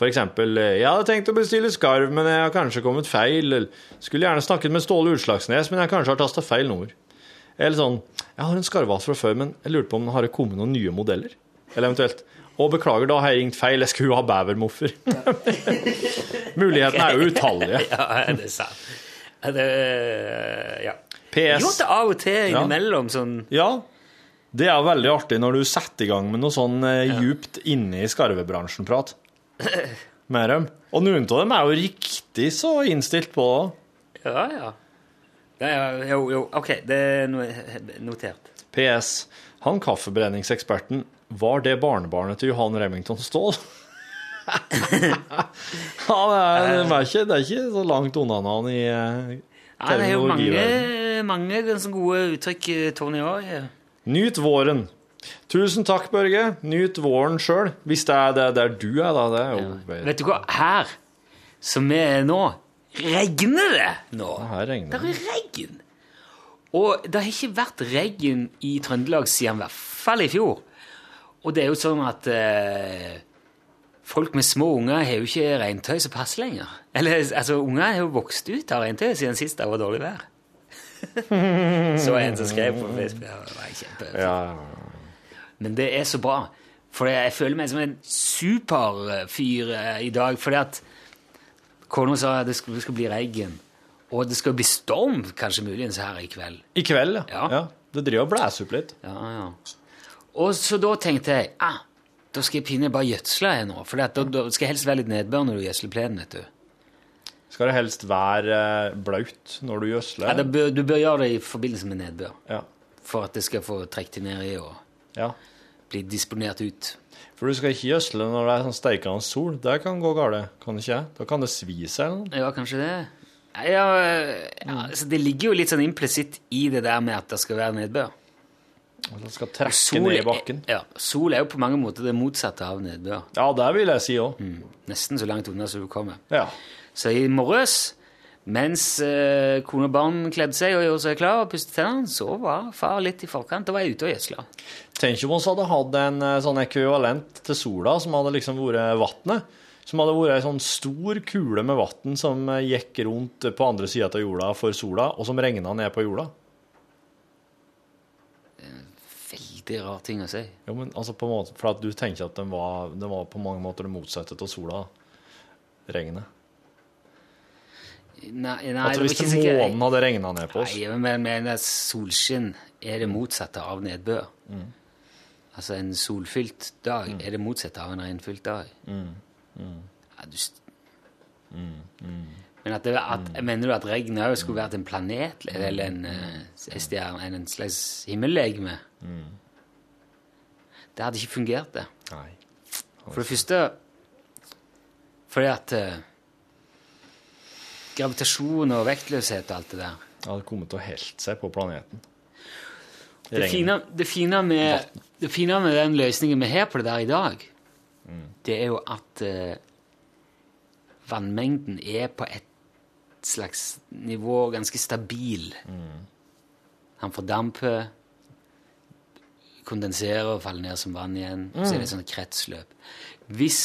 Eh, 'Jeg hadde tenkt å bestille skarv, men jeg har kanskje kommet feil', eller 'Skulle gjerne snakket med Ståle Utslagsnes, men jeg kanskje har tasta feil nummer'. Eller sånn 'Jeg har en skarvhals fra før, men jeg lurte på om det har kommet noen nye modeller'. Eller eventuelt 'Å, beklager, da har jeg ringt feil, jeg skulle jo ha bevermoffer'. Mulighetene er jo utallige. Ja, det er sant. Det, ja. PS. Gjort det av og til innimellom, sånn Ja, det er veldig artig når du setter i gang med noe sånn eh, djupt inne i skarvebransjen-prat med dem. Og noen av dem er jo riktig så innstilt på det. Ja, ja. ja, er, jo, jo, OK, det er no- notert. PS. Han kaffebrenningseksperten, var det barnebarnet til Johan Remington Ståhl? ja, det er, det, er ikke, det er ikke så langt unna han i eh, Ja, det er jo mange, mange ganske gode uttrykk, Tony har. Ja. Nyt våren. Tusen takk, Børge. Nyt våren sjøl. Hvis det er det der du er, da. Det er jo Vet du hva? Her, som vi er nå, regner det nå. Her regner Det er regn. Og det har ikke vært regn i Trøndelag siden i hvert fall i fjor. Og det er jo sånn at eh, folk med små unger har jo ikke regntøy som passer lenger. Eller, altså, unger har jo vokst ut av regntøy siden sist det var dårlig vær. Så en som skrev på Facebook. Det var kjempe... Ja, Men det er så bra. For jeg føler meg som en superfyr eh, i dag. Fordi at kona sa at det skal, det skal bli regn. Og det skal bli storm, kanskje muligens her i kveld. I kveld, ja. Ja. ja. Det driver og blåser opp litt. Ja, ja. Og så da tenkte jeg ah, da skal jeg pinne bare gjødsle jeg nå. For da, da skal helst være litt nedbør når du gjødsler plenen. vet du. Skal det helst være eh, blaut når du gjødsler? Ja, bør, du bør gjøre det i forbindelse med nedbør. Ja. For at det skal få trukket det ned i og ja. bli disponert ut. For du skal ikke gjødsle når det er sånn steikende sol. Det kan gå galt, kan det ikke? Da kan det svi seg eller noe. Ja, kanskje det. Ja, ja, altså det ligger jo litt sånn implisitt i det der med at det skal være nedbør. Og Det skal trekke ned i er- bakken. Ja, sol er jo på mange måter det motsatte av nedbør. Ja, det vil jeg si òg. Nesten så langt unna som du kommer. Ja. Så i morges, mens eh, kone og barn kledde seg og gjorde seg klar og pustet tennene, så var far litt i forkant. og var ute og gjødsla. Tenk om vi hadde hatt en eh, sånn ekvivalent til sola, som hadde liksom vært vannet. Som hadde vært ei sånn stor kule med vann som eh, gikk rundt på andre sida av jorda for sola, og som regna ned på jorda. Veldig rar ting å si. Jo, men altså på en måte, For at du tenker at den var, den var på mange måter det motsatte av sola. Regnet. Nei, nei altså, hvis ikke sikkert- månen hadde regna ned på oss Nei, men men solskinn er det motsatte av nedbør. Mm. Altså en solfylt dag er det motsatte av en regnfylt dag. Mm. Ja, du... st- Men at det, at, mener du at regnet òg skulle vært en planet eller en, eh, en en slags himmellegeme? Det hadde ikke fungert, det. Nei. For det første fordi at eh, gravitasjon og vektløshet og alt det der Det hadde kommet å helt seg på planeten. Det fine, det, fine med, det fine med den løsningen vi har på det der i dag, det er jo at eh, vannmengden er på et slags nivå ganske stabil. Han fordamper, kondenserer og faller ned som vann igjen. Så er det et sånt kretsløp. Hvis,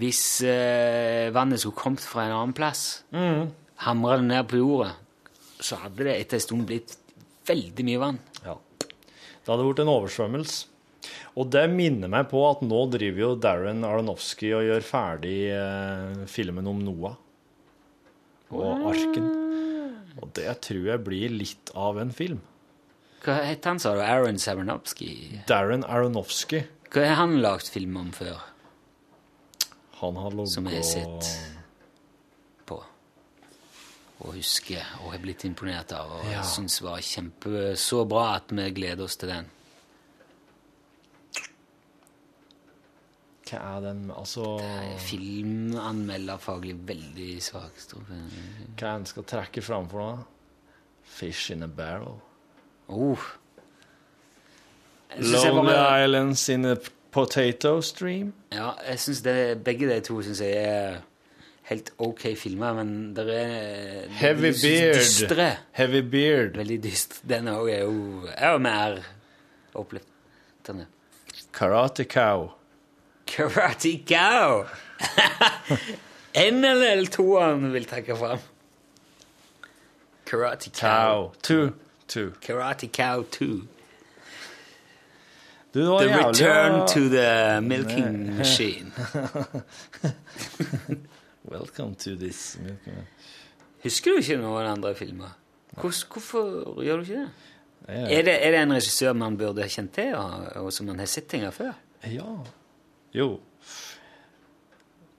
hvis eh, vannet skulle kommet fra en annen plass, hamra det ned på jorda, så hadde det etter en stund blitt veldig mye vann. Ja. Det hadde vært en oversvømmelse. Og det minner meg på at nå driver jo Darren Aronofsky og gjør ferdig eh, filmen om Noah og arken. Og det tror jeg blir litt av en film. Hva het han, sa du? Aaron Saranowski? Darren Aronofsky, Hva har han lagd film om før? han har Som jeg har sett. På. Og husker og har blitt imponert av. Og Ja. syns var kjempe så bra at vi gleder oss til den. Hva er den Altså Filmanmelderfaglig veldig svak. Hva er Hva en skal trekke fram for noe? Fish in a barrel. Oh. Lonely bare- Islands in a potato stream. Ja, jeg synes det, begge de to synes jeg er helt ok filmer, men det er Heavy Beard. Dystre. Heavy Beard. Veldig dyst. Den òg er jo er jo mer oppløftende. Karate Cow. Karate Cow! NLL2-en vil trekke fram. Karate Cow. Cow. Two. Two. Karate Cow 2. Du, det var The jævlig return ja. to the milking machine. Welcome to this milking Husker du ikke noen andre filmer? Hvor- hvorfor gjør du ikke det? Ja. Er det, er det en regissør man burde ha kjent til, og, og som man har sett ting av før? Ja. Jo.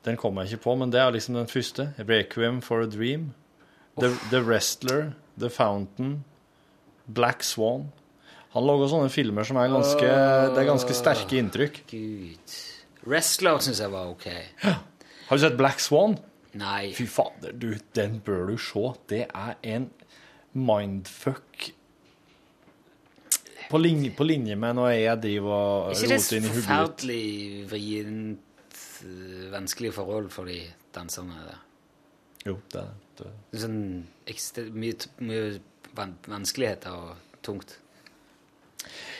Den kommer jeg ikke på, men det er liksom den første. Requiem for a Dream. The, The Wrestler. The Fountain. Black Swan. Han lager sånne filmer som er ganske Det er ganske sterke inntrykk. Gud. Wrestler syns jeg var ok. Har du sett Black Swan? Nei. Fy fader, du, den bør du se. Det er en mindfuck på linje, på linje med når jeg driver og Er det roter inn i hodet mitt. forferdelig vrient, øh, vanskelig forhold for de danserne der? Jo, det er det. Det Sånn mye, mye vanskeligheter og tungt.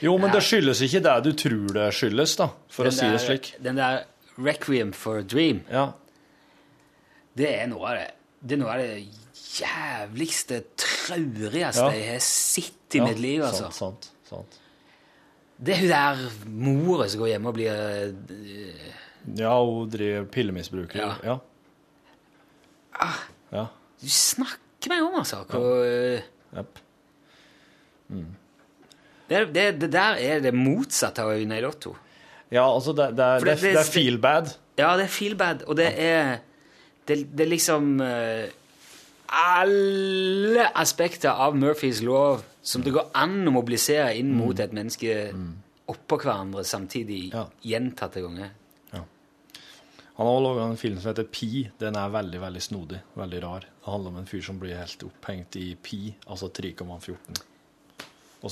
Jo, men det skyldes ikke det du tror det skyldes, da, for Den å si det slik. Den der Requiem for a Dream, Ja. det er noe av det Det noe av det jævligste, traurigste Ja. jeg har sett i ja, mitt liv, altså. Sant, sant, sant. Det er hun der mora som går hjemme og blir uh, Ja, hun driver pillemisbruker. Ja. Ja. ja. Du snakker meg om, altså. Hvor, øh, Mm. det, det, det der er det motsatte av vinne i Lotto. Ja, altså, det, det, er- er feel bad. Ja, det er feel bad, og det er Det, det er liksom uh, Alle aspekter av Murphys lov som det går an å mobilisere inn mot et menneske oppå hverandre samtidig Ja. gjentatte ganger. Han har laga en film som heter Pi. Den er veldig veldig snodig. Veldig rar. Det handler om en fyr som blir helt opphengt i pi, altså 3,14.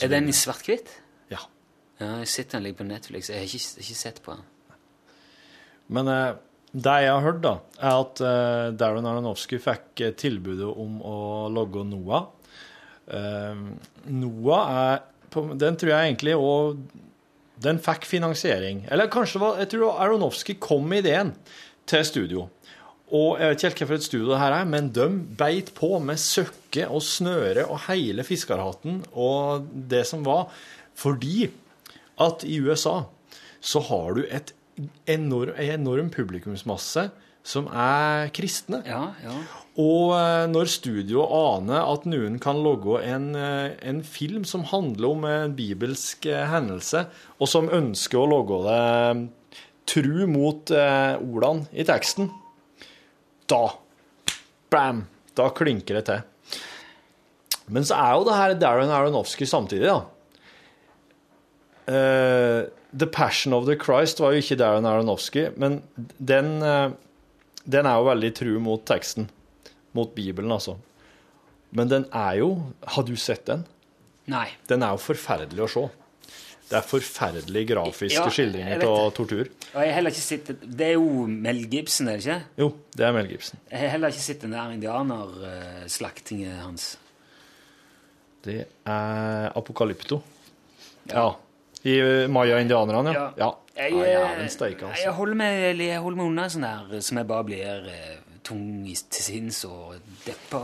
Er den i svart-hvitt? Ja. Ja, jeg sitter den ligger på Netflix. Jeg har ikke, ikke sett på den. Men eh, det jeg har hørt, da, er at eh, Darren Aronofsky fikk eh, tilbudet om å logge Noah. Eh, Noah er på, Den tror jeg egentlig òg Den fikk finansiering. Eller kanskje det var Jeg tror Aronofsky kom med ideen til studio. Og jeg vet ikke helt hvilket studio det her er, men de beit på med søkke og snøre og hele fiskerhatten og det som var, fordi at i USA så har du et enorm, en enorm publikumsmasse som er kristne. Ja, ja. Og eh, når studio aner at noen kan logge en, eh, en film som handler om en bibelsk eh, hendelse, og som ønsker å logge det tru mot eh, ordene i teksten, da Bam! Da klinker det til. Men så er jo det her Darren Aronofsky samtidig, da. Uh, the Passion of the Christ var jo ikke Darren Aronofsky, men den, eh, den er jo veldig tru mot teksten. Mot Bibelen, altså. Men den er jo Har du sett den? Nei. Den er jo forferdelig å se. Det er forferdelig grafiske Ja, skildringer av tortur. Og jeg har heller ikke sett Det er jo Mel Gibson, er det ikke? Jo, det er Mel Gibson. Jeg har heller ikke sett den der indianerslaktingen hans. Det er Apokalypto. Ja. I eh, Maya-indianerne, ja. ja. Jeg, ja, eh, altså. jeg, holder meg, jeg holder meg unna sånn der som jeg bare blir eh, tung i, til sinns og deppa.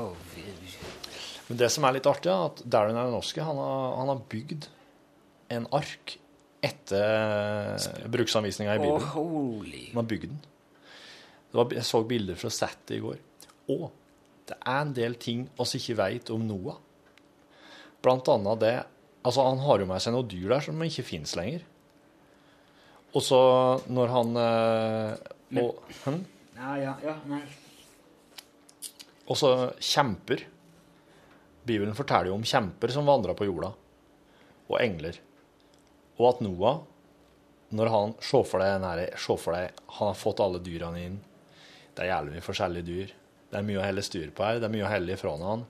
Men det som er litt artig, er at Darren Aronofsky han har, han har bygd en ark etter bruksanvisninga i oh, Bibelen. holy Han har bygd den. Var, jeg så bilder fra settet i går. Og det er en del ting vi ikke vet om Noah. Blant annet det Altså, han har jo med seg noen dyr der som ikke fins lenger. Og så når han eh, og, Men, Ja, ja, ja, nei. og så kjemper. Bibelen forteller jo om kjemper som vandrer på jorda, og engler. Og at Noah når han Se for deg, nære, se for deg Han har fått alle dyrene inn. Det er jævlig mye forskjellige dyr. Det er mye å helle styr på her. Det er mye å helle ifra han.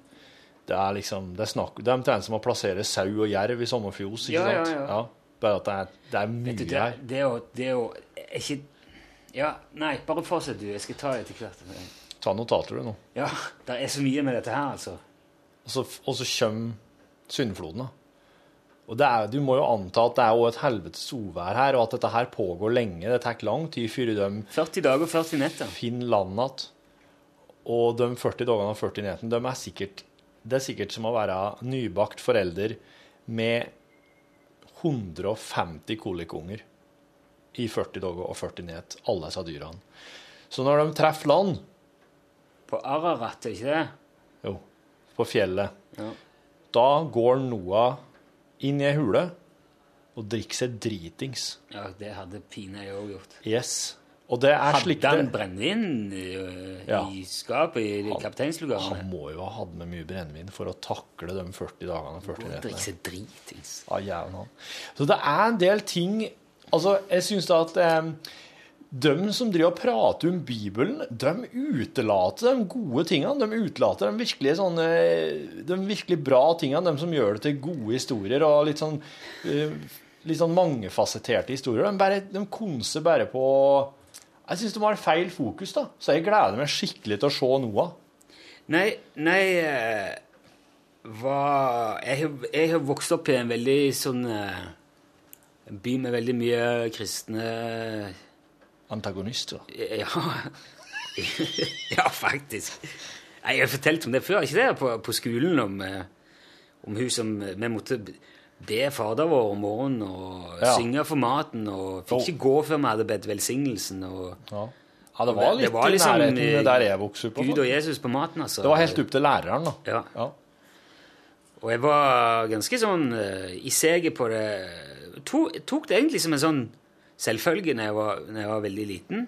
Det er liksom Det er snakk Det er omtrent som å plassere sau og jerv i samme fjos, ikke Ja, ja, sant? ja. Bare at det er, det er Vet du, mye det, her. det er jo, det er jo er ikke Ja, nei, bare fortsett, du. Jeg skal ta det etter hvert. Ta notater, du, nå. Ja, det er så mye med dette her, altså. Og så, og så kommer syndfloden, da. Og det er, du må jo anta at det er også et helvetes uvær her, og at dette her pågår lenge. Det tar lang tid før de 40 dager og 40 netter. finner landet igjen. Og de 40 dagene og 40 nettene, de er sikkert Det er sikkert som å være nybakt forelder med 150 kolikunger i 40 dager og 40 nett, alle disse dyrene. Så når de treffer land, På Ararat, er det ikke det? jo, på fjellet, Ja. da går Noah inn i ei hule og drikker seg dritings. Ja, det hadde pine jeg òg gjort. Yes. Og det er slik Hadde han brennevin øh, Ja. i skapet i Han må jo ha hatt med mye brennevin for å takle de 40 dagene og 40 Drikke nettene. seg dritings. Ja, jævlen han. Så det er en del ting Altså, jeg syns da at eh, de som driver og prater om Bibelen, de utelater de gode tingene. De utelater de virkelig sånne De virkelig bra tingene, de som gjør det til gode historier og litt sånn eh, litt sånn mangefasetterte historier. De, bare, de konser bare på Jeg syns de har feil fokus, da. Så jeg gleder meg skikkelig til å se Noah. Nei, nei øh, hva jeg, har- jeg har vokst opp i en veldig sånn En by med veldig mye kristne Antagonister. Ja, ja faktisk. Jeg har fortalt om det før, ikke det? På, på skolen om, eh, om hun som Vi måtte be Fader vår om morgenen og Ja. synge for maten, og fikk ikke gå før vi hadde bedt velsignelsen. og Ja. ja, det var litt Det var i liksom, nærheten eh, der jeg vokste opp. Gud og Jesus på maten, altså. Det var helt opp til læreren, da. Ja. Ja. Og jeg var ganske sånn uh, i seget på det to, tok det egentlig som en sånn selvfølge når jeg var, når jeg var veldig liten.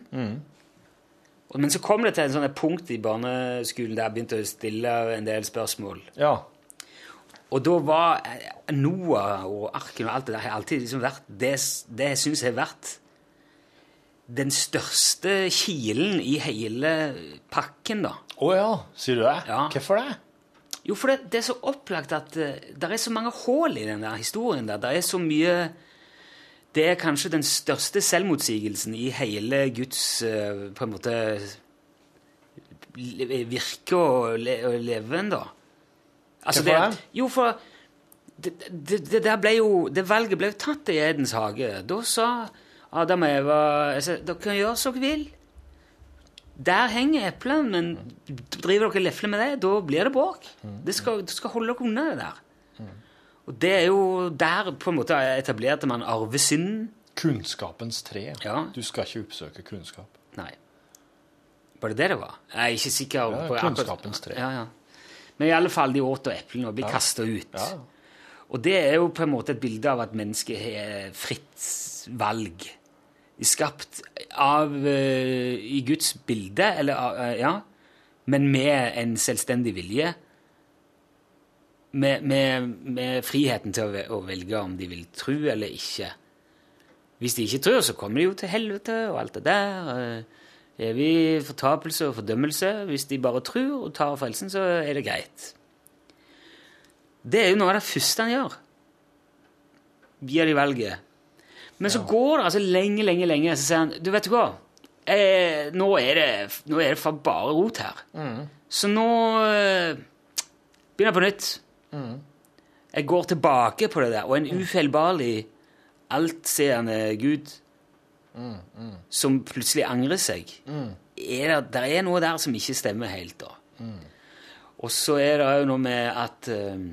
Og, men så kom det til en sånn punkt i barneskolen der jeg begynte å stille en del spørsmål. ja. Og da var eh, Noah og arken og alt det der har alltid liksom vært det, det jeg syns har vært den største kilen i hele pakken, da. Å ja, sier du det? Ja. Hvorfor det? Jo, for det, det er så opplagt at det er så mange hull i den der historien der. Det er så mye Det er kanskje den største selvmotsigelsen i hele Guds uh, på en måte virke og, le, og leven, da. Altså, Hvorfor det, det? jo, for det, det, det, der ble jo, det valget ble jo tatt i Edens hage. Da sa Adam og Eva altså, dere kan gjøre som dere vil. Der henger eplene, men driver dere lefle med det, da blir det bråk. Det skal, du skal holde dere unna det der. Og det er jo der på en måte etablerte man arvesynden. Kunnskapens tre. Ja. Du skal ikke oppsøke kunnskap. Nei. Var det det det var? Jeg er ikke sikker. Ja, på kunnskapens tre. Ja, ja. Men i alle fall, de åt eplene og ble kastet ut. Ja. Og det er jo på en måte et bilde av at mennesket har fritt valg. Skapt av eh, i Guds bilde, eller eh, ja, men med en selvstendig vilje. Med, med, med friheten til å velge om de vil tro eller ikke. Hvis de ikke tror, så kommer de jo til helvete og alt det der. Evig fortapelse og fordømmelse. Hvis de bare tror og tar frelsen, så er det greit. Det er jo noe av det første han gjør. Gir de valget. Men så går det altså lenge, lenge, lenge, så sier han Du, vet du hva? Eh, nå, er det, nå er det for bare rot her. Så nå eh, begynner jeg på nytt. Jeg går tilbake på det der. Og en ufeilbarlig, altseende Gud som plutselig angrer seg er det, der er noe der som ikke stemmer helt, da. Og så er det jo noe med at eh,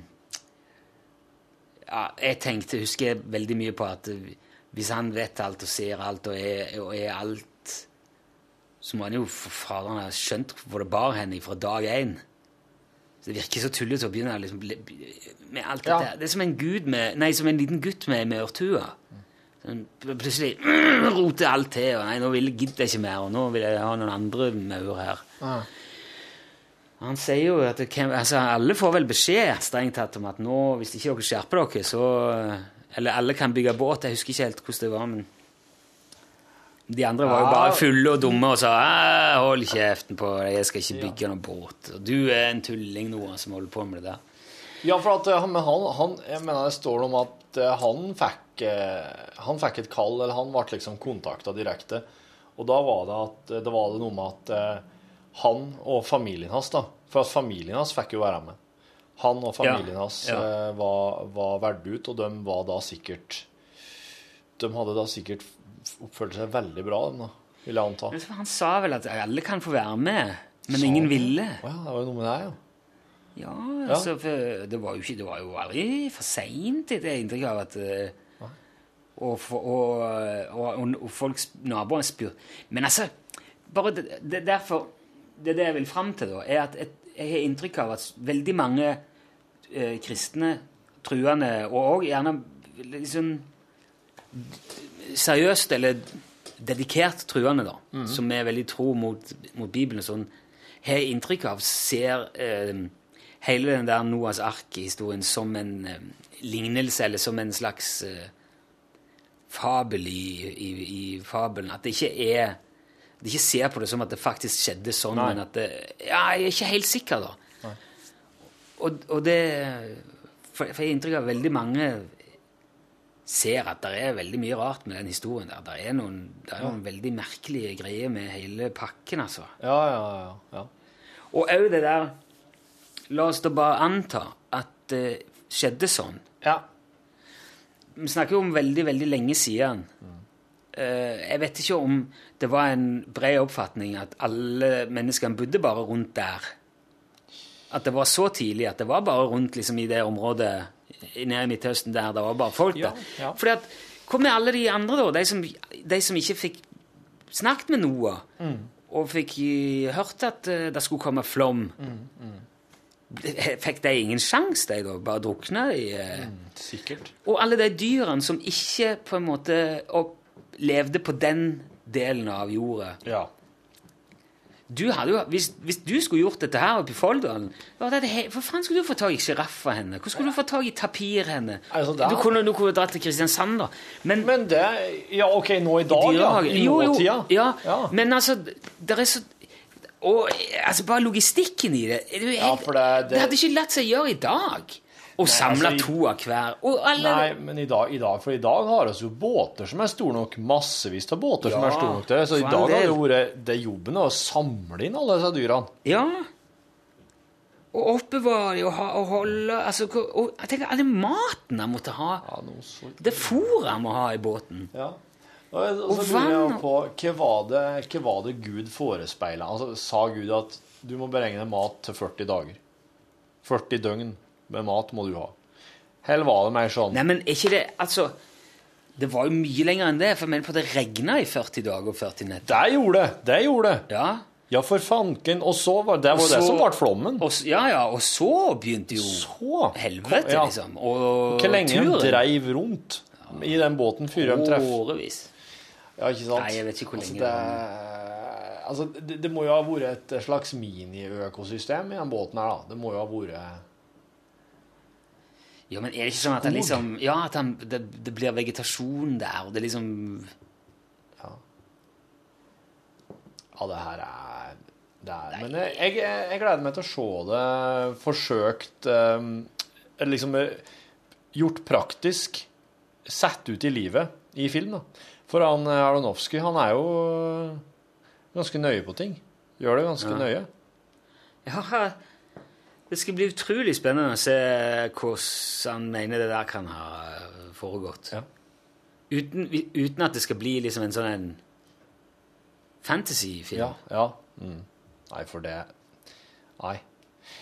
ja, Jeg tenkte, husker jeg veldig mye på at eh, hvis han vet alt og ser alt og er, og er alt, så må han jo for faderen ha skjønt hvor det bar henne fra dag én. Så det virker så tullete å begynne liksom, med alt Ja. dette. Det er som en, gud med, nei, som en liten gutt med, med ørtua. Plutselig roter alt til, og nei, nå vil, gidder jeg ikke mer, og nå vil jeg ha noen andre maur her. Han sier jo at det kan, altså, alle får vel beskjed strengt tatt om at nå, hvis ikke dere skjerper dere, så Eller alle kan bygge båt, jeg husker ikke helt hvordan det var, men De andre var jo bare fulle og dumme og sa 'hold kjeften på deg, jeg skal ikke bygge noen båt'. Og du er en tulling, nå som holder på med det der. Ja, for at, eh, han, han, jeg mener det står noe om at eh, han fikk, eh, han fikk et kall, eller han ble liksom kontakta direkte. Og da var det, at, det var det noe med at eh, han og familien hans, da For at familien hans fikk jo være med. Han og familien Ja, hans ja. eh, var, var valgt ut, og de var da sikkert De hadde da sikkert oppført seg veldig bra, da, vil jeg anta. Han sa vel at alle kan få være med, men ingen ville. Å ja, det var jo noe med det, ja. Ja, altså, for det var jo ikke Det var jo aldri for seint, det er inntrykk av at eh, og, for, og, og, og, og folk, naboene spør Men altså, bare det, det derfor Det det jeg vil fram til, da, er at et, jeg har inntrykk av at veldig mange eh, kristne, truende, og òg gjerne liksom seriøst eller dedikert truende, da, som er veldig tro mot, mot Bibelen, sånn, har inntrykk av ser eh, hele den der Noas ark-historien som en eh, lignelse, eller som en slags eh, fabel i, i, i fabelen. At det ikke er De ikke ser på det som at det faktisk skjedde sånn, Nei. men at det Ja, jeg er ikke helt sikker, da. Og, og det For, for jeg har inntrykk av at veldig mange ser at det er veldig mye rart med den historien der. Det er noen, det er noen veldig merkelige greier med hele pakken, altså. Ja, ja, ja. ja. Og òg det der La oss da bare anta at det skjedde sånn. ja. Vi snakker jo om veldig, veldig lenge siden. Mm. jeg vet ikke om det var en bred oppfatning at alle menneskene bodde bare rundt der. At det var så tidlig at det var bare rundt liksom, i det området nede i Midtøsten der det var bare folk Ja, der. ja. Fordi at, Hvor med alle de andre, da? De som, de som ikke fikk snakket med Noah, Mm. og fikk hørt at eh, det skulle komme flom. Mm, Fikk de ingen sjanse, de da? Bare drukna de? Mm, Sikkert. Og alle de dyrene som ikke på en måte levde på den delen av jorda. Ja. Du hadde hvis, hvis du skulle gjort dette her oppe i Folldalen Hvor faen skulle du få tak i sjiraffer henne? Hvor skulle du få tak i tapir henne? Altså, er- Du kunne, du kunne dratt til Kristiansand, da. Men, Men det Ja, OK, nå i dag, ja. I jo, jo, nåtida. ja, Ja. Men altså, det er så Og altså, bare logistikken i det du, jeg, Ja, det- det- hadde ikke latt seg gjøre i dag. Å samle altså, to av hver. Og alle Nei, men i dag, i dag, for i dag har vi jo båter som er store nok. Massevis av båter som er store nok til det. Så i dag har det del. vært det jobben er å samle inn alle disse dyrene. Ja. Og oppbevare og, ha, og holde altså, og, Jeg tenker alle maten jeg måtte ha. Ja, så... Det fôret jeg må ha i båten. Ja. Og, så lurer jeg på hva var det, hva var det Gud forespeila? Altså, sa Gud at du må beregne mat til 40 dager? 40 døgn med mat må du ha. Eller var det mer sånn Nei, men ikke det Altså, det var jo mye lenger enn det, for men på det regna i 40 dager og 40 netter. Det gjorde det! Det gjorde det! Ja. Ja, for fanken. Og så var det var så, det som ble flommen. Og, ja, ja, og så begynte jo Så helvete, ja. liksom. Og Hvor lenge de turen. dreiv rundt i den båten før de treff. Årevis. Ja, ikke sant? Nei, jeg vet ikke hvor altså, det, altså, det, det må jo ha vært et slags mini-økosystem i den båten her, da. Det må jo ha vært Ja, men er det ikke sånn at det liksom Ja, at han, det, det blir vegetasjon der, og det liksom Ja, det her er, det er Men jeg, jeg, jeg gleder meg til å se det forsøkt um, liksom eh, gjort praktisk, satt ut i livet i film. da. For han eh, Aronofsky, han er jo eh, ganske nøye på ting. Gjør det ganske nøye. Ja, det skal bli utrolig spennende å se hvordan han mener det der kan ha foregått. Ja. Uten, uten at det skal bli liksom en sånn en fantasyfilm. Ja. ja. Mm. Nei, for det Nei.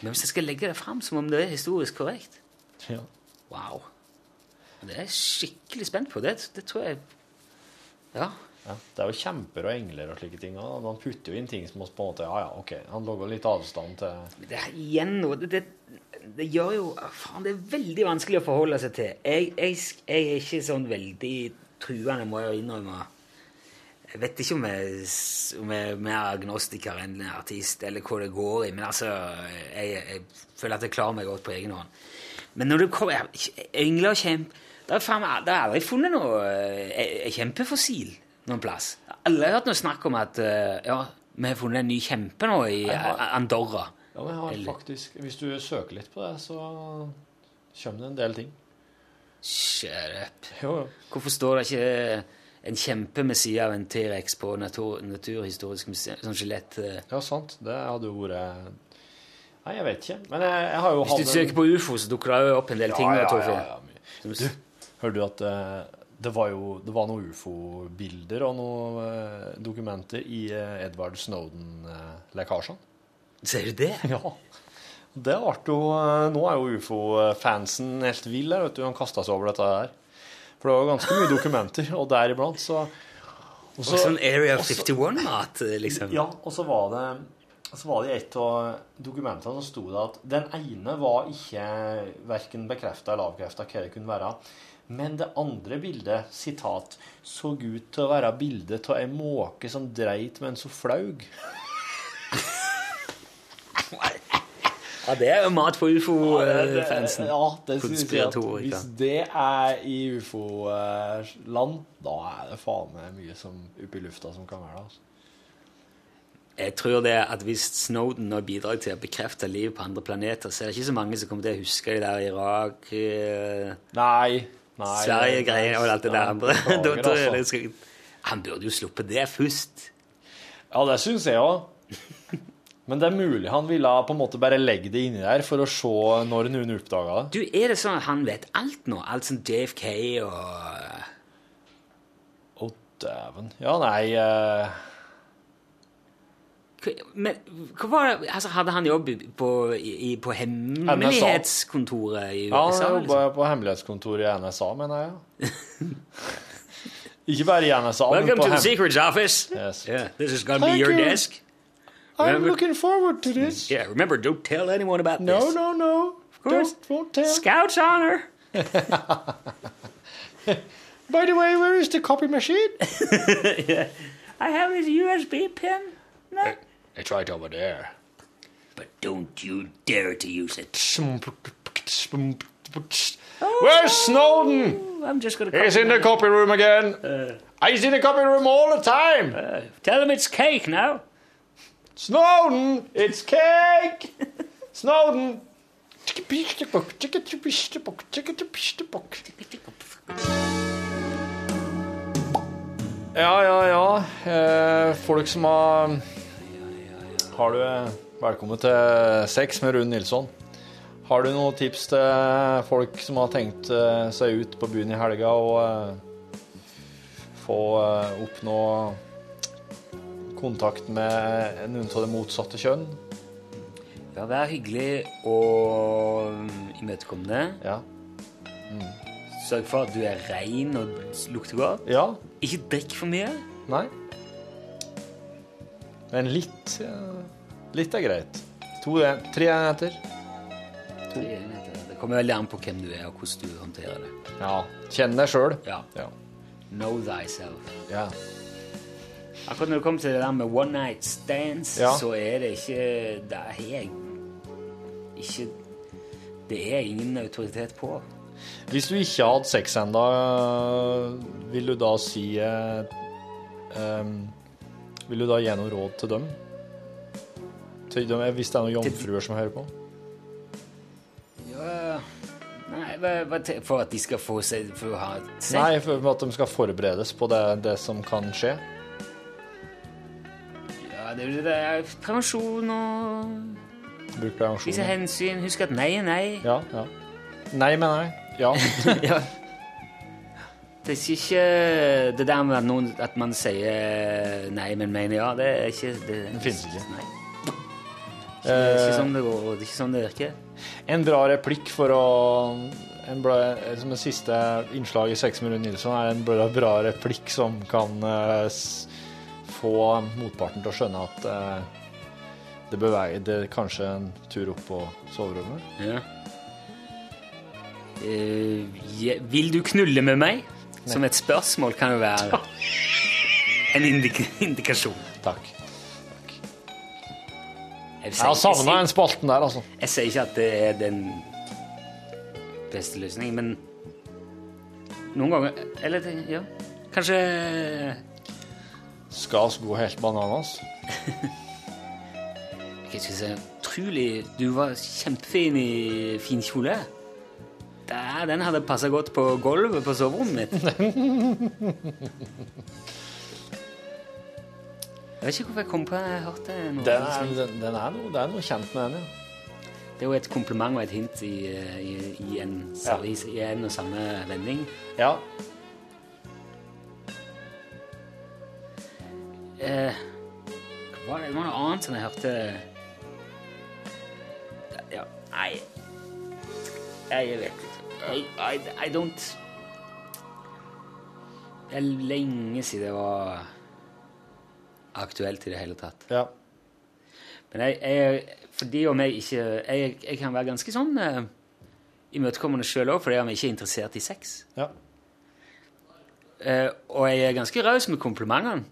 Men hvis jeg skal legge det fram som om det er historisk korrekt Ja. Wow. Det er jeg skikkelig spent på. Det, det tror jeg Ja. Ja, det er jo kjemper og engler og slike ting. Og man putter jo inn ting som oss på en måte Ja, ja, OK. Han lager litt avstand til Det er igjen nå det, det, det gjør jo Faen, det er veldig vanskelig å forholde seg til. Jeg, jeg, jeg er ikke sånn veldig truende, må jeg innrømme. Jeg vet ikke om jeg, om jeg er mer agnostiker enn artist, eller hva det går i, men altså Jeg, føler at jeg klarer meg godt på egen hånd. Men når det kommer Engler og kjemp Det har faen er aldri funnet noe eh, kjempefossil noen plass. Har hørt noe snakk om at eh, ja, vi har funnet en ny kjempe nå i har- eh, Andorra. Ja, men jeg har Eller- faktisk, Hvis du søker litt på det, så kommer det en del ting. Shut up. Jo, jo. Hvorfor står det ikke en kjempe med sida av en T-rex på natur, Naturhistorisk museum? Sånn skjelett eh. Ja, sant. Det hadde jo vært Nei, jeg vet ikke. Men jeg, jeg har jo Hvis du søker på ufo, så dukker det jo opp en del ting. ja, ja, ja, ja. Du, hørte du at eh, det var jo det var noen ufo-bilder og noen eh, dokumenter i eh, Edward Snowden-lekkasjene? Ser du det? Ja. Det ble jo Nå er jo ufo-fansen helt vill her, vet du. Han kasta seg over dette her. For det var jo ganske mye dokumenter, og deriblant så og så sånn Area 51-mat, liksom. Ja, og så var det så var det i et av dokumentene som sto det at den ene var ikke verken bekrefta eller avkrefta hva det kunne være. Men det andre bildet, sitat, så ut til å være bildet av ei måke som dreit mens hun flaug. Ja, det er jo mat for ufo-fansen. Ja, det synes jeg at Hvis det er i ufo-land, da er det faen meg mye som oppe i lufta som kan være det. altså. Jeg tror det at hvis Snowden nå bidrar til å bekrefte liv på andre planeter, så er det ikke så mange som kommer til å huske de der Irak, eh, Nei. Nei Sverige-greier og alt det der andre. Da tror jeg altså. det skal... Han burde jo sluppet det først. Ja, det syns jeg òg. Men det er mulig han ville på en måte bare legge det inni der for å se når noen oppdaga det. Du, er det sånn at han vet alt nå? Alt som JFK og Å, dæven. Ja, nei Hva- Men hva var det altså, Hadde han jobb på, i, på hemmelighetskontoret i Ja, han han liksom? på hemmelighetskontoret i NSA, mener jeg. Ikke bare i NSA, men Welcome på to the secrets office. Yes. Yeah, this is gonna be your you. desk. I'm looking forward to this. Yeah, remember, don't tell anyone about No, this. no, no. course. Don't, won't tell. Scouts honor. By the way, where is the copy machine? I have his USB pin. No. It's right over there. But don't you dare to use it. Where's Snowden? I'm just gonna. He's in the copy room again. He's in the copy room all the time. Tell him it's cake now. Snowden, it's cake. Snowden. Ja, ja, ja. Eh, folk som har Har du Velkommen til Sex med Rune Nilsson. Har du noen tips til folk som har tenkt eh, seg ut på byen i helga og eh, få eh, oppnå kontakt med noen av det motsatte kjønn? Ja, vær hyggelig og imøtekommende. Ja. Sørg for at du er rein og lukter godt. Ja. Ikke drikk for mye. Nei. Men litt Litt er greit. To, tre enheter. Tre enheter. Det kommer veldig an på hvem du er, og hvordan du håndterer det. Ja. Kjenn deg sjøl. Ja. Ja. Know thyself. ja. Akkurat når det kommer til det der med one night stands, Ja. så er det ikke Det er jeg ikke Det er ingen autoritet på. Hvis du ikke har hatt sex ennå, vil du da si eh, em, Vil du da gi noe råd til dem? Til dem hvis det er noen jomfruer som hører på? Ja Nei, for at de skal få seg For å ha sex? Nei, for at de skal forberedes på det, det som kan skje. Ja, det det er prevensjon og Bruk prevensjon. vise hensyn. Husk at nei er nei. Ja, ja. Nei, mener nei. Ja. ja. Det er ikke det der med at, noen, at man sier nei, men mener ja. Det er ikke Det, Det finnes ikke. Nei. Det er ikke sånn det går, det er ikke sånn det virker. En bra replikk for å en bra, Som en siste innslag i 6 minutter Nilsson er en bra, bra replikk som kan uh, få motparten til å skjønne at uh, det det er kanskje en tur opp på soverommet. Ja. Uh, ja, vil du knulle med meg? Som et spørsmål kan jo være en indik indikasjon. Takk. Jeg, Jeg har savna den spalten der, altså. Jeg sier ikke at det er den beste løsningen, men noen ganger Eller ja, kanskje Skal oss gå helt bananas? Jeg skal si, utrolig Du var kjempefin i fin kjole. Der, den hadde passa godt på gulvet på soverommet mitt. Jeg vet ikke hvorfor jeg kom på. Jeg hørte noe. Den er, den, den er, noe, det er noe kjent med den, ja. Det er jo et kompliment og et hint i, i, i, en, i, i en og samme vending. Ja, Eh, hva det? det var noe annet som jeg hørte Ja, nei Jeg vet ikke. I, I, I don't Det er lenge siden det var aktuelt i det hele tatt. ja. Men jeg, jeg fordi om jeg ikke Jeg, jeg kan være ganske sånn eh, imøtekommende sjøl òg, fordi om jeg ikke er interessert i sex. ja. Eh, og jeg er ganske raus med komplimentene.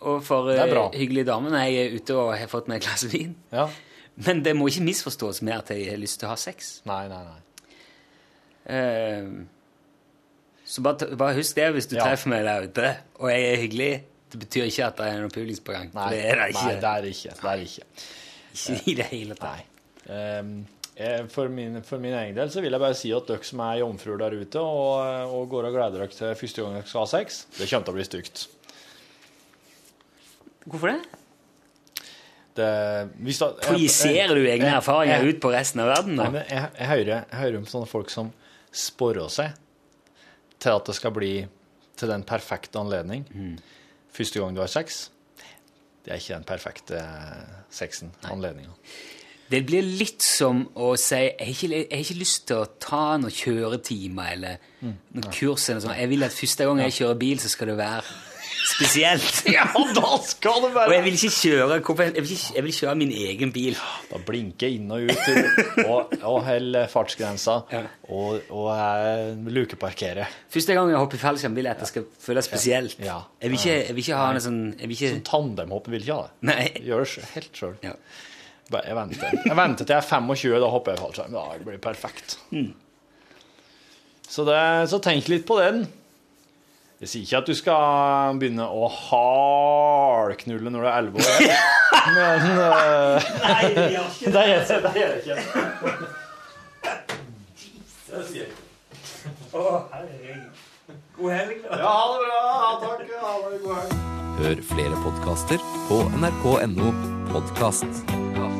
Og for Mm. Det er eh, hyggelige damer når jeg er ute og har fått meg et glass vin. ja. Men det må ikke misforstås med at jeg har lyst til å ha sex. Nei, nei, nei. Eh, så bare, bare husk det hvis du Ja. treffer meg der ute, og jeg er hyggelig. Det betyr ikke at det er noe publikumspågang. Nei, for Det er det ikke. Nei, det er det ikke. Det er det ikke. Ikke i det hele tatt. Ehm, eh, for, min, for min egen del så vil jeg bare si at dere som er jomfruer der ute og, og går og gleder dere til første gang dere skal ha sex, det kommer til å bli stygt. Hvorfor det? Det, hvis da, Projiserer du egne erfaringer jeg- ut på resten av verden da? jeg, jeg, hører, jeg hører om sånne folk som sporer seg til at det skal bli til den perfekte anledning. Mm. Første gang du har sex, det er ikke den perfekte sexen, anledninga. Det blir litt som å si Jeg har ikke, jeg har ikke lyst til å ta noen kjøretimer eller Mm. noen kurs. eller sånn. Jeg vil at første gang jeg kjører bil, så skal det være spesielt. Ja, da skal det Og jeg vil ikke kjøre jeg vil, ikke, jeg vil kjøre min egen bil. Da blinker jeg inn og ut, og, og holder fartsgrensa, Ja. og, og lukeparkerer. Første gang jeg hopper i fallskjerm, vil jeg at det skal føles spesielt. Ja. Jeg, vil ikke, jeg vil ikke ha noe sånn jeg vil ikke, Sånn tandemhopp vil ikke ha. Nei. Gjør det helt sjøl. Ja. Jeg venter. Jeg venter til jeg er 25, da hopper jeg i fallskjerm. Da blir det perfekt. Mm. Så, det, så tenk litt på den. Jeg sier ikke at du skal begynne å hardknulle når du er 11 år, men uh, Nei, det gjør ikke det. Gjør, det gjør jeg ikke. Det sier jeg ikke. God helg, da. Ja, ha det bra. Ha takk. Ha det god helg. Hør flere podkaster på nrk.no podkast. Ja.